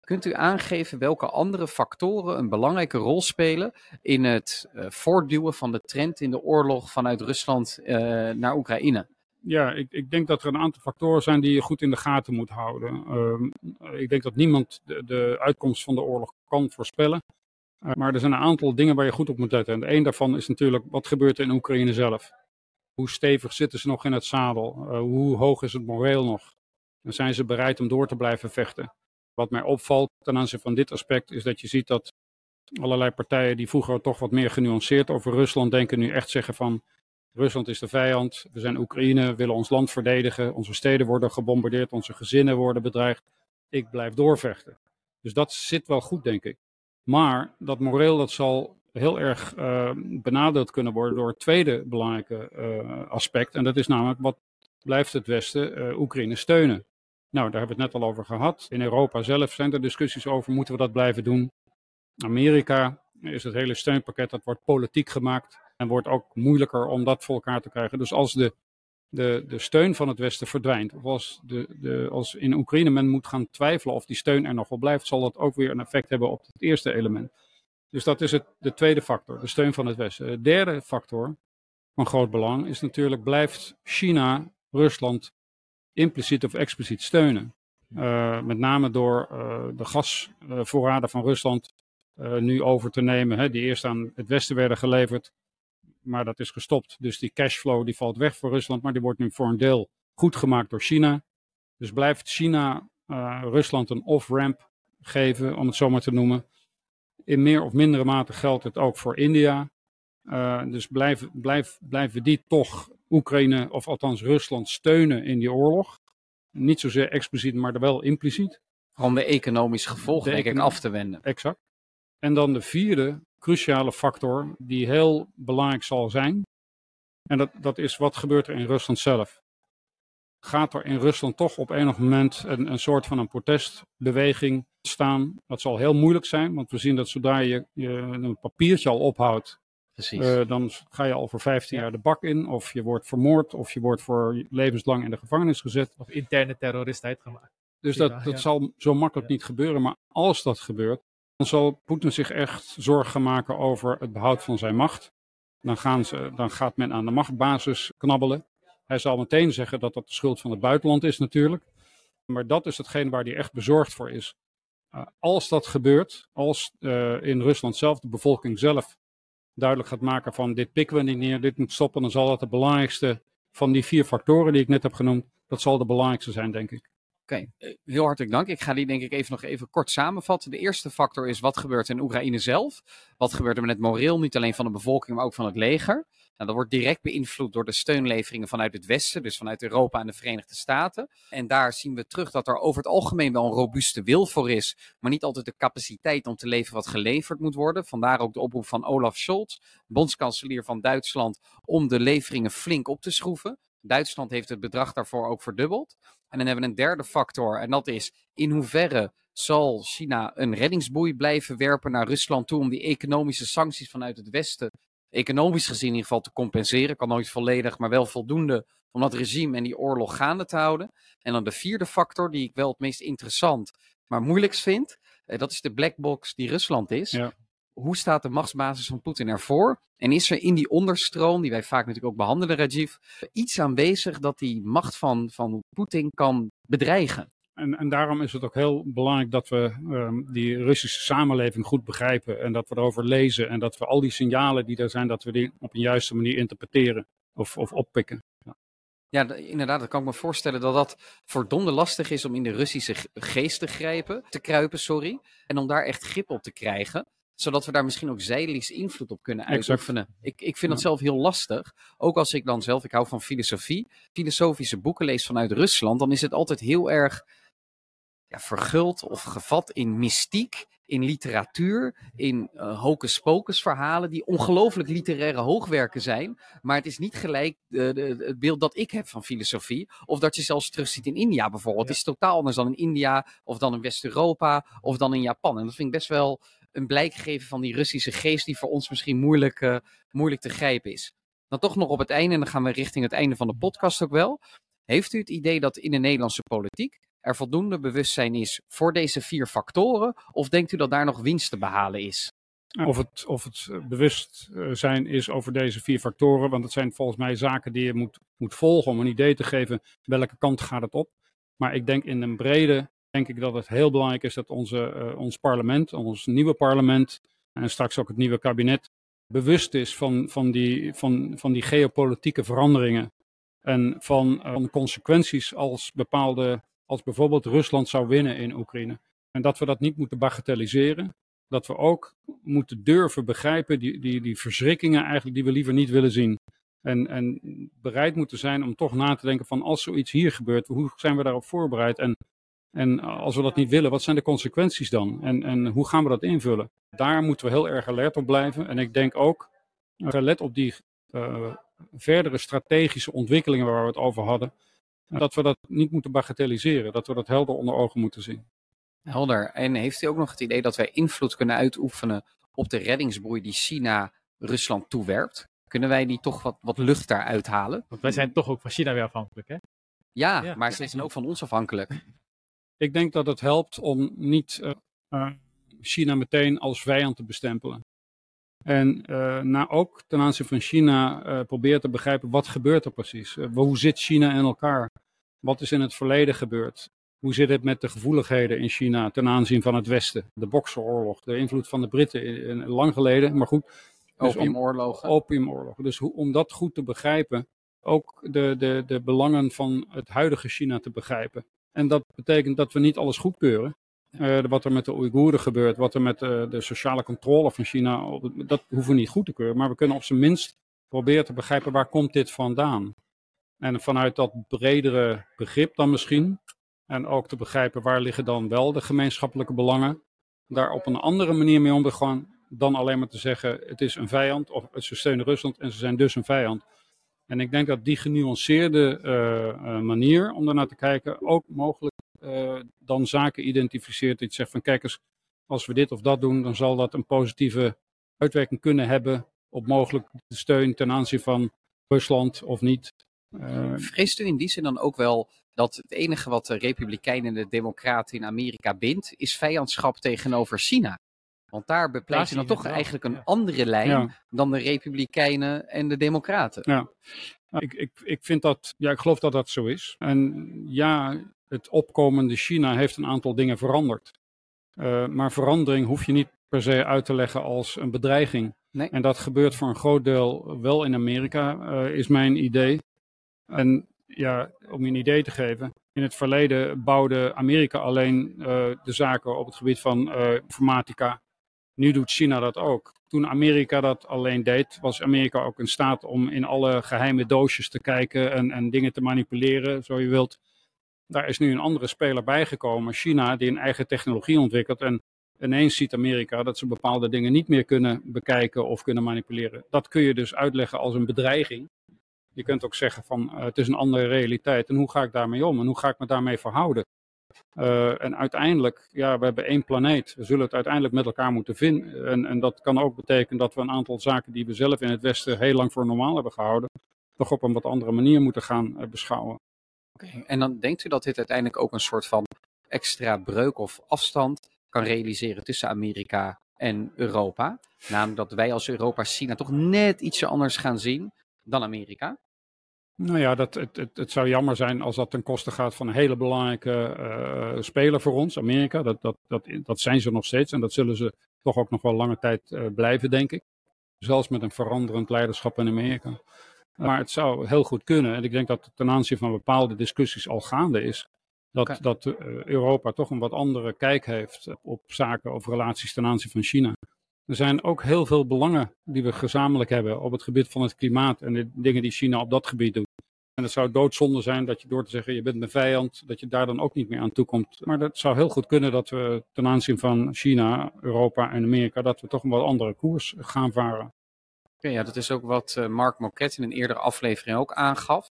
Kunt u aangeven welke andere factoren een belangrijke rol spelen in het eh, voortduwen van de trend in de oorlog vanuit Rusland eh, naar Oekraïne? Ja, ik, ik denk dat er een aantal factoren zijn die je goed in de gaten moet houden. Ehm, ik denk dat niemand de, de uitkomst van de oorlog kan voorspellen. Uh, maar er zijn een aantal dingen waar je goed op moet letten. En een daarvan is natuurlijk wat gebeurt er in Oekraïne zelf. Hoe stevig zitten ze nog in het zadel? Hoe hoog is het moreel nog? En zijn ze bereid om door te blijven vechten? Wat mij opvalt ten aanzien van dit aspect is dat je ziet dat allerlei partijen die vroeger toch wat meer genuanceerd over Rusland denken, nu echt zeggen van Rusland is de vijand, we zijn Oekraïne, we willen ons land verdedigen, onze steden worden gebombardeerd, onze gezinnen worden bedreigd. Ik blijf doorvechten. Dus dat zit wel goed, denk ik. Maar dat moreel dat zal heel erg uh, benadeeld kunnen worden door het tweede belangrijke uh, aspect. En dat is namelijk wat blijft het Westen uh, Oekraïne steunen. Nou, daar hebben we het net al over gehad. In Europa zelf zijn er discussies over, moeten we dat blijven doen? Amerika is het hele steunpakket, dat wordt politiek gemaakt. En wordt ook moeilijker om dat voor elkaar te krijgen. Dus als de, de, de steun van het Westen verdwijnt, of als, de, de, als in Oekraïne men moet gaan twijfelen of die steun er nog wel blijft, zal dat ook weer een effect hebben op het eerste element. Dus dat is het, de tweede factor, de steun van het Westen. De derde factor van groot belang is natuurlijk, blijft China Rusland impliciet of expliciet steunen? Uh, met name door uh, de gasvoorraden van Rusland uh, nu over te nemen, hè, die eerst aan het Westen werden geleverd, maar dat is gestopt. Dus die cashflow die valt weg voor Rusland, maar die wordt nu voor een deel goed gemaakt door China. Dus blijft China Rusland een off-ramp geven, om het zo maar te noemen. In meer of mindere mate geldt het ook voor India. Dus blijven blijf, blijven die toch Oekraïne, of althans Rusland, steunen in die oorlog. Niet zozeer expliciet, maar wel impliciet. Om de economische gevolgen, af te wenden. Exact. En dan de vierde cruciale factor die heel belangrijk zal zijn. En dat, dat is wat gebeurt er in Rusland zelf. Gaat er in Rusland toch op enig moment een, een soort van een protestbeweging staan? Dat zal heel moeilijk zijn, want we zien dat zodra je, je een papiertje al ophoudt, uh, dan ga je al voor 15 ja. jaar de bak in, of je wordt vermoord, of je wordt voor levenslang in de gevangenis gezet. Of interne terrorist uitgemaakt. Dus dat, dat ja. zal zo makkelijk ja. niet gebeuren, maar als dat gebeurt, dan zal Poetin zich echt zorgen maken over het behoud van zijn macht. Dan, gaan ze, dan gaat men aan de machtbasis knabbelen. Hij zal meteen zeggen dat dat de schuld van het buitenland is natuurlijk. Maar dat is hetgeen waar hij echt bezorgd voor is. Uh, als dat gebeurt, als uh, in Rusland zelf de bevolking zelf duidelijk gaat maken van dit pikken we niet neer, dit moet stoppen, dan zal dat de belangrijkste van die vier factoren die ik net heb genoemd, dat zal de belangrijkste zijn, denk ik. Oké, okay. heel hartelijk dank. Ik ga die denk ik even nog even kort samenvatten. De eerste factor is wat gebeurt in Oekraïne zelf. Wat gebeurt er met het moreel, niet alleen van de bevolking, maar ook van het leger. Nou, dat wordt direct beïnvloed door de steunleveringen vanuit het Westen, dus vanuit Europa en de Verenigde Staten. En daar zien we terug dat er over het algemeen wel een robuuste wil voor is, maar niet altijd de capaciteit om te leveren wat geleverd moet worden. Vandaar ook de oproep van Olaf Scholz, bondskanselier van Duitsland, om de leveringen flink op te schroeven. Duitsland heeft het bedrag daarvoor ook verdubbeld. En dan hebben we een derde factor, en dat is in hoeverre zal China een reddingsboei blijven werpen naar Rusland toe om die economische sancties vanuit het Westen economisch gezien in ieder geval te compenseren. Kan nooit volledig, maar wel voldoende om dat regime en die oorlog gaande te houden. En dan de vierde factor, die ik wel het meest interessant, maar moeilijkst vind, eh, dat is de black box die Rusland is. Ja. Hoe staat de machtsbasis van Poetin ervoor? En is er in die onderstroom, die wij vaak natuurlijk ook behandelen, Rajiv, iets aanwezig dat die macht van, van Poetin kan bedreigen? En, en daarom is het ook heel belangrijk dat we ehm, die Russische samenleving goed begrijpen en dat we erover lezen en dat we al die signalen die er zijn, dat we die op een juiste manier interpreteren of, of oppikken. Ja. Ja, inderdaad, dat kan ik me voorstellen dat dat verdomde lastig is om in de Russische ge- geest te grijpen, te kruipen, sorry. En om daar echt grip op te krijgen, zodat we daar misschien ook zijdelings invloed op kunnen Exact. uitoefenen. Ik, ik vind dat zelf heel lastig. Ook als ik dan zelf, ik hou van filosofie, filosofische boeken lees vanuit Rusland, dan is het altijd heel erg ja, verguld of gevat in mystiek, in literatuur, in eh hocus pocus verhalen die ongelooflijk literaire hoogwerken zijn. Maar het is niet gelijk eh, de- het beeld dat ik heb van filosofie. Of dat je zelfs terugziet in India bijvoorbeeld. Ja. Het is totaal anders dan in India, of dan in West-Europa, of dan in Japan. En dat vind ik best wel een blijk geven van die Russische geest die voor ons misschien moeilijk, eh, moeilijk te grijpen is. Dan toch nog op het einde, en dan gaan we richting het einde van de podcast ook wel. Heeft u het idee dat in de Nederlandse politiek er voldoende bewustzijn is voor deze vier factoren? Of denkt u dat daar nog winst te behalen is? Of het, of het eh, bewust eh, zijn is over deze vier factoren, want het zijn volgens mij zaken die je moet, moet volgen om een idee te geven welke kant gaat het op. Maar ik denk in een brede, denk ik dat het heel belangrijk is dat onze, eh, ons parlement, ons nieuwe parlement en straks ook het nieuwe kabinet bewust is van, van, die, van, van die geopolitieke veranderingen en van, van de consequenties als bepaalde, als bijvoorbeeld Rusland zou winnen in Oekraïne. En dat we dat niet moeten bagatelliseren. Dat we ook moeten durven begrijpen die, die, die verschrikkingen eigenlijk die we liever niet willen zien. En, en bereid moeten zijn om toch na te denken van als zoiets hier gebeurt, hoe zijn we daarop voorbereid? En, en als we dat niet willen, wat zijn de consequenties dan? En, en hoe gaan we dat invullen? Daar moeten we heel erg alert op blijven. En ik denk ook, gelet op die uh, verdere strategische ontwikkelingen waar we het over hadden, dat we dat niet moeten bagatelliseren. Dat we dat helder onder ogen moeten zien. Helder. En heeft u ook nog het idee dat wij invloed kunnen uitoefenen op de reddingsboei die China Rusland toewerpt? Kunnen wij die toch wat, wat lucht daaruit halen? Want wij zijn toch ook van China weer afhankelijk, hè? Ja, Ja. maar ze zijn ook van ons afhankelijk. Ik denk dat het helpt om niet uh, uh, China meteen als vijand te bestempelen. En uh, nou ook ten aanzien van China uh, proberen te begrijpen wat gebeurt er precies. Uh, hoe zit China in elkaar? Wat is in het verleden gebeurd? Hoe zit het met de gevoeligheden in China ten aanzien van het Westen? De Bokseroorlog, de invloed van de Britten in, in, lang geleden, maar goed. Dus opiumoorlogen. Dus hoe, om dat goed te begrijpen, ook de, de, de belangen van het huidige China te begrijpen. En dat betekent dat we niet alles goedkeuren. Uh, wat er met de Oeigoeren gebeurt, wat er met uh, de sociale controle van China, dat hoeven we niet goed te keuren. Maar we kunnen op zijn minst proberen te begrijpen waar komt dit vandaan. En vanuit dat bredere begrip dan misschien, en ook te begrijpen waar liggen dan wel de gemeenschappelijke belangen, daar op een andere manier mee om te gaan dan alleen maar te zeggen het is een vijand of ze steunen Rusland en ze zijn dus een vijand. En ik denk dat die genuanceerde uh, manier om daarnaar te kijken ook mogelijk uh, dan zaken identificeert. Dat je zegt van kijk eens, als we dit of dat doen, dan zal dat een positieve uitwerking kunnen hebben op mogelijk de steun ten aanzien van Rusland of niet. Vreest u in die zin dan ook wel dat het enige wat de Republikeinen en de Democraten in Amerika bindt, is vijandschap tegenover China? Want daar bepleit je dan toch eigenlijk een ja. andere lijn ja. dan de Republikeinen en de Democraten. Ja, ik, ik, ik vind dat, ja, ik geloof dat dat zo is. En ja, het opkomende China heeft een aantal dingen veranderd. Uh, maar verandering hoef je niet per se uit te leggen als een bedreiging. Nee. En dat gebeurt voor een groot deel wel in Amerika, uh, is mijn idee. En ja, om je een idee te geven. In het verleden bouwde Amerika alleen uh, de zaken op het gebied van informatica. Nu doet China dat ook. Toen Amerika dat alleen deed, was Amerika ook in staat om in alle geheime doosjes te kijken en, en dingen te manipuleren, zo je wilt. Daar is nu een andere speler bijgekomen, China, die een eigen technologie ontwikkelt. En ineens ziet Amerika dat ze bepaalde dingen niet meer kunnen bekijken of kunnen manipuleren. Dat kun je dus uitleggen als een bedreiging. Je kunt ook zeggen van uh, het is een andere realiteit en hoe ga ik daarmee om en hoe ga ik me daarmee verhouden. Uh, en uiteindelijk, ja, we hebben één planeet. We zullen het uiteindelijk met elkaar moeten vinden. En, en dat kan ook betekenen dat we een aantal zaken die we zelf in het Westen heel lang voor normaal hebben gehouden, toch op een wat andere manier moeten gaan uh, beschouwen. En dan denkt u dat dit uiteindelijk ook een soort van extra breuk of afstand kan realiseren tussen Amerika en Europa? Namelijk dat wij als Europa China toch net ietsje anders gaan zien dan Amerika? Nou ja, dat, het, het, het, zou jammer zijn als dat ten koste gaat van een hele belangrijke uh, speler voor ons, Amerika. Dat, dat, dat, dat zijn ze nog steeds en dat zullen ze toch ook nog wel lange tijd uh, blijven, denk ik. Zelfs met een veranderend leiderschap in Amerika. Maar het zou heel goed kunnen, en ik denk dat ten aanzien van bepaalde discussies al gaande is, dat, okay. dat uh, Europa toch een wat andere kijk heeft op zaken of relaties ten aanzien van China. Er zijn ook heel veel belangen die we gezamenlijk hebben op het gebied van het klimaat en de dingen die China op dat gebied doet. En het zou doodzonde zijn dat je door te zeggen je bent mijn vijand, dat je daar dan ook niet meer aan toekomt. Maar dat zou heel goed kunnen dat we ten aanzien van China, Europa en Amerika, dat we toch een wat andere koers gaan varen. Ja, dat is ook wat uh, Mark Moquet in een eerdere aflevering ook aangaf.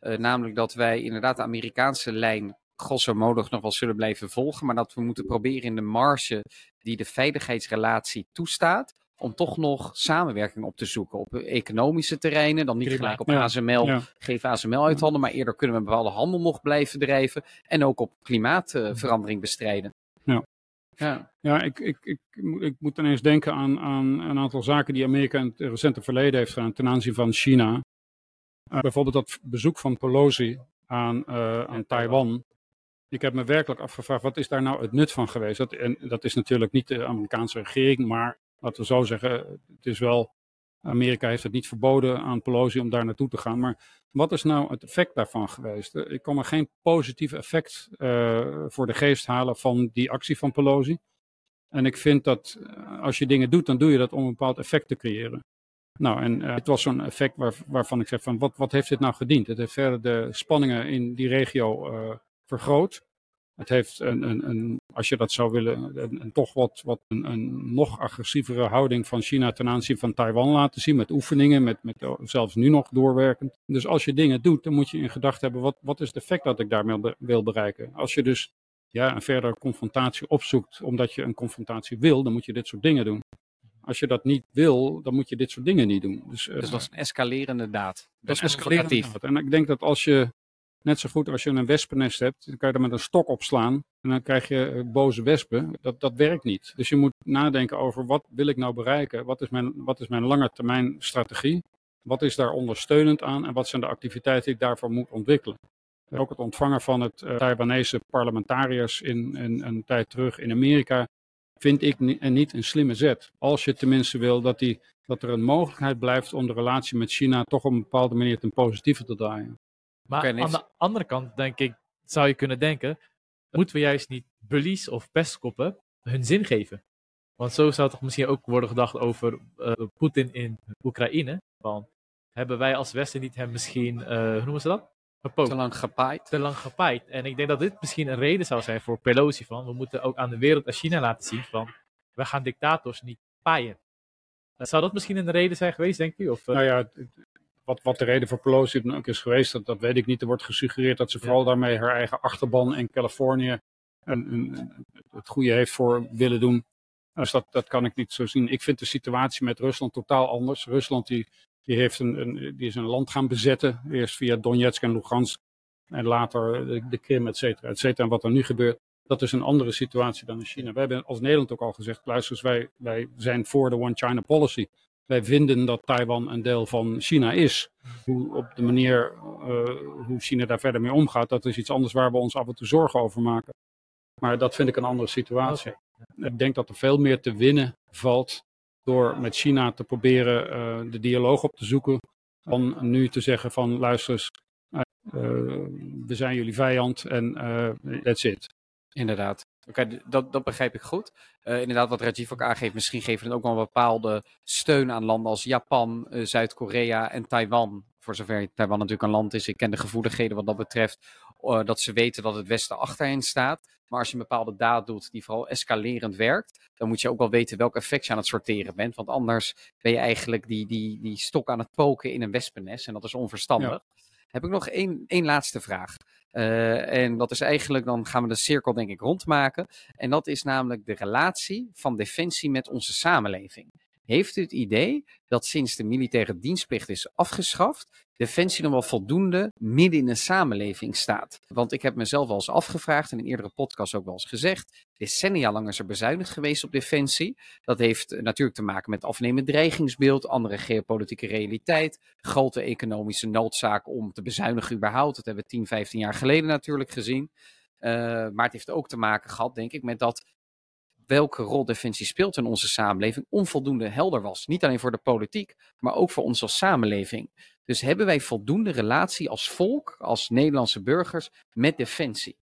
Uh, namelijk dat wij inderdaad de Amerikaanse lijn grosso modo nog wel zullen blijven volgen. Maar dat we moeten proberen in de marge die de veiligheidsrelatie toestaat. Om toch nog samenwerking op te zoeken op economische terreinen. Dan niet gelijk op Ja. ASML, Ja. geven ASML uit handen. Maar eerder kunnen we een bepaalde handel nog blijven drijven. En ook op klimaatverandering bestrijden. Ja. Ja, ik, ik, ik, moet- ik moet ineens denken aan, aan een aantal zaken die Amerika in het recente verleden heeft gedaan ten aanzien van China. Eh, bijvoorbeeld dat bezoek van Pelosi aan, eh, aan Taiwan. Ik heb me werkelijk afgevraagd, wat is daar nou het nut van geweest? Dat, en dat is natuurlijk niet de Amerikaanse regering, maar laten we zo zeggen, het is wel, Amerika heeft het niet verboden aan Pelosi om daar naartoe te gaan. Maar wat is nou het effect daarvan geweest? Eh, Ik kan me geen positief effect eh, voor de geest halen van die actie van Pelosi. En ik vind dat eh, als je dingen doet, dan doe je dat om een bepaald effect te creëren. Nou, en het was zo'n effect waar, waarvan ik zeg van wat, wat heeft dit nou gediend? Het heeft verder de spanningen in die regio vergroot. Het heeft een, een, een, als je dat zou willen, een, een toch wat, wat een, een nog agressievere houding van China ten aanzien van Taiwan laten zien. Met oefeningen, met, met oh, zelfs nu nog doorwerkend. Dus als je dingen doet, dan moet je in gedachten hebben, wat, wat is het effect dat ik daarmee be- wil bereiken? Als je dus ja, een verdere confrontatie opzoekt, omdat je een confrontatie wil, dan moet je dit soort dingen doen. Als je dat niet wil, dan moet je dit soort dingen niet doen. Dus, eh, dus dat is een escalerende daad. dat is escalerend. provocatief. En ik denk dat als je, net zo goed als je een wespennest hebt, dan kan je er met een stok op slaan en dan krijg je eh, boze wespen. Dat, dat werkt niet. Dus je moet nadenken over wat wil ik nou bereiken? Wat is mijn, wat is mijn lange termijn strategie? Wat is daar ondersteunend aan en wat zijn de activiteiten die ik daarvoor moet ontwikkelen? Ook het ontvangen van het uh, Taiwanese parlementariërs in, in een tijd terug in Amerika vind ik en niet een slimme zet. Als je tenminste wil dat, die, dat er een mogelijkheid blijft om de relatie met China toch op een bepaalde manier ten positieve te draaien. Maar aan de andere kant, denk ik, zou je kunnen denken, moeten we juist niet bullies of pestkoppen hun zin geven? Want zo zou toch misschien ook worden gedacht over eh, Poetin in Oekraïne. Want hebben wij als Westen niet hem misschien, eh, hoe noemen ze dat? Gepookt. Te lang gepaaid. te lang gepaaid. En ik denk dat dit misschien een reden zou zijn voor Pelosi van, we moeten ook aan de wereld en China laten zien van, we gaan dictators niet paaien. Eh, Zou dat misschien een reden zijn geweest, denk u? Of, Nou ja, wat, wat de reden voor Pelosi dan ook is geweest, dat, dat weet ik niet. Er wordt gesuggereerd dat ze vooral daarmee haar eigen achterban in Californië een, een- het goede heeft voor willen doen. Dus dat, dat kan ik niet zo zien. Ik vind de situatie met Rusland totaal anders. Rusland die, die, heeft een, een, die is een land gaan bezetten. Eerst via Donetsk en Lugansk. En later de, de Krim, et cetera, et cetera. En wat er nu gebeurt, dat is een andere situatie dan in China. Wij hebben als Nederland ook al gezegd, luister eens, wij, wij zijn voor de One China policy. Wij vinden dat Taiwan een deel van China is. Hoe, op de manier eh, hoe China daar verder mee omgaat, dat is iets anders waar we ons af en toe zorgen over maken. Maar dat vind ik een andere situatie. Ik denk dat er veel meer te winnen valt door met China te proberen eh, de dialoog op te zoeken. Dan nu te zeggen van luister eens, eh, we zijn jullie vijand en that's it. Inderdaad. Oké, dat, dat begrijp ik goed. Eh, inderdaad, wat Rajiv ook aangeeft, misschien geven we ook wel een bepaalde steun aan landen als Japan, eh, Zuid-Korea en Taiwan. Voor zover Taiwan natuurlijk een land is. Ik ken de gevoeligheden wat dat betreft. eh, dat ze weten dat het Westen achter hen staat. Maar als je een bepaalde daad doet die vooral escalerend werkt, dan moet je ook wel weten welk effect je aan het sorteren bent. Want anders ben je eigenlijk die, die, die stok aan het poken in een wespennest. En dat is onverstandig. Heb ik nog één, één laatste vraag. Uh, en dat is eigenlijk, dan gaan we de cirkel denk ik rondmaken. En dat is namelijk de relatie van defensie met onze samenleving. Heeft u het idee dat sinds de militaire dienstplicht is afgeschaft, Defensie nog wel voldoende midden in de samenleving staat? Want ik heb mezelf wel eens afgevraagd en in eerdere podcasts ook wel eens gezegd, decennia lang is er bezuinigd geweest op Defensie. Dat heeft natuurlijk te maken met afnemend dreigingsbeeld, andere geopolitieke realiteit, grote economische noodzaak om te bezuinigen überhaupt. Dat hebben we 10, 15 jaar geleden natuurlijk gezien. Uh, maar het heeft ook te maken gehad, denk ik, met dat welke rol defensie speelt in onze samenleving onvoldoende helder was. Niet alleen voor de politiek, maar ook voor ons als samenleving. Dus hebben wij voldoende relatie als volk, als Nederlandse burgers, met defensie?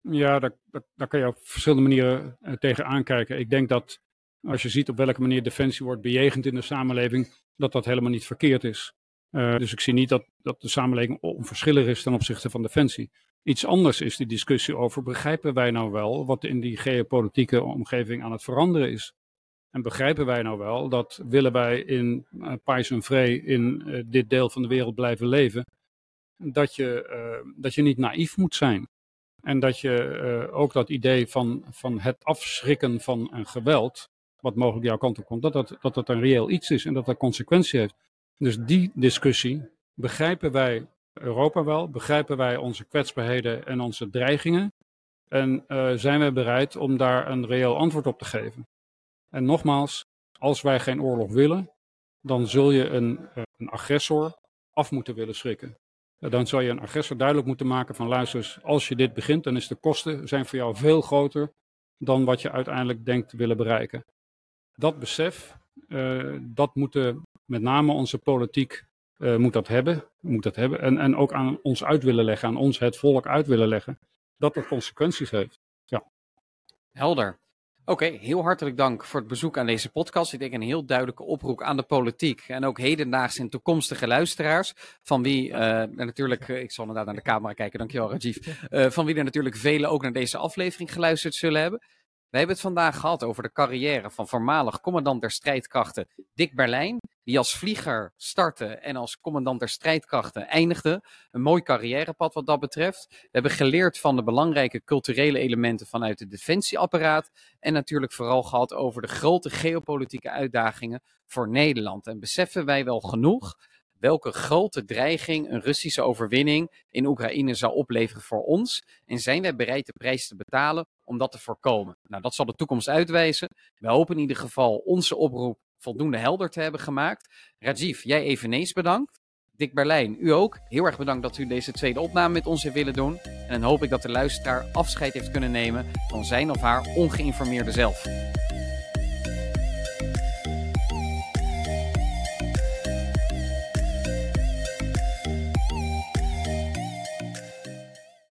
Ja, daar, kan je op verschillende manieren uh, tegen aankijken. Ik denk dat als je ziet op welke manier defensie wordt bejegend in de samenleving, dat dat helemaal niet verkeerd is. Uh, dus ik zie niet dat, dat de samenleving onverschillig is ten opzichte van defensie. Iets anders is die discussie over, begrijpen wij nou wel wat in die geopolitieke omgeving aan het veranderen is? En begrijpen wij nou wel dat willen wij in uh, en vree in uh, dit deel van de wereld blijven leven, dat je, uh, dat je niet naïef moet zijn. En dat je ook dat idee van, van het afschrikken van een geweld, wat mogelijk jouw kant op komt, dat dat, dat dat een reëel iets is en dat dat consequentie heeft. Dus die discussie begrijpen wij Europa wel, begrijpen wij onze kwetsbaarheden en onze dreigingen en uh, zijn wij bereid om daar een reëel antwoord op te geven. En nogmaals, als wij geen oorlog willen, dan zul je een, uh, een agressor af moeten willen schrikken. Uh, dan zal je een agressor duidelijk moeten maken van luister, als je dit begint, dan is de kosten zijn voor jou veel groter dan wat je uiteindelijk denkt te willen bereiken. Dat besef, dat moeten met name onze politiek uh, moet dat hebben. Moet dat hebben. En, en ook aan ons uit willen leggen, aan ons het volk uit willen leggen. Dat dat consequenties heeft. Ja. Helder. Oké, heel hartelijk dank voor het bezoek aan deze podcast. Ik denk een heel duidelijke oproep aan de politiek en ook hedendaagse en toekomstige luisteraars. Van wie uh, natuurlijk, ik zal inderdaad naar de camera kijken, dankjewel Rajiv. Van wie er natuurlijk velen ook naar deze aflevering geluisterd zullen hebben. We hebben het vandaag gehad over de carrière van voormalig commandant der strijdkrachten Dick Berlijn, die als vlieger startte en als commandant der strijdkrachten eindigde. Een mooi carrièrepad wat dat betreft. We hebben geleerd van de belangrijke culturele elementen vanuit het defensieapparaat en natuurlijk vooral gehad over de grote geopolitieke uitdagingen voor Nederland. En beseffen wij wel genoeg welke grote dreiging een Russische overwinning in Oekraïne zou opleveren voor ons? En zijn wij bereid de prijs te betalen om dat te voorkomen? Nou, dat zal de toekomst uitwijzen. We hopen in ieder geval onze oproep voldoende helder te hebben gemaakt. Rajiv, jij eveneens bedankt. Dick Berlijn, u ook. Heel erg bedankt dat u deze tweede opname met ons heeft willen doen. En dan hoop ik dat de luisteraar afscheid heeft kunnen nemen van zijn of haar ongeïnformeerde zelf.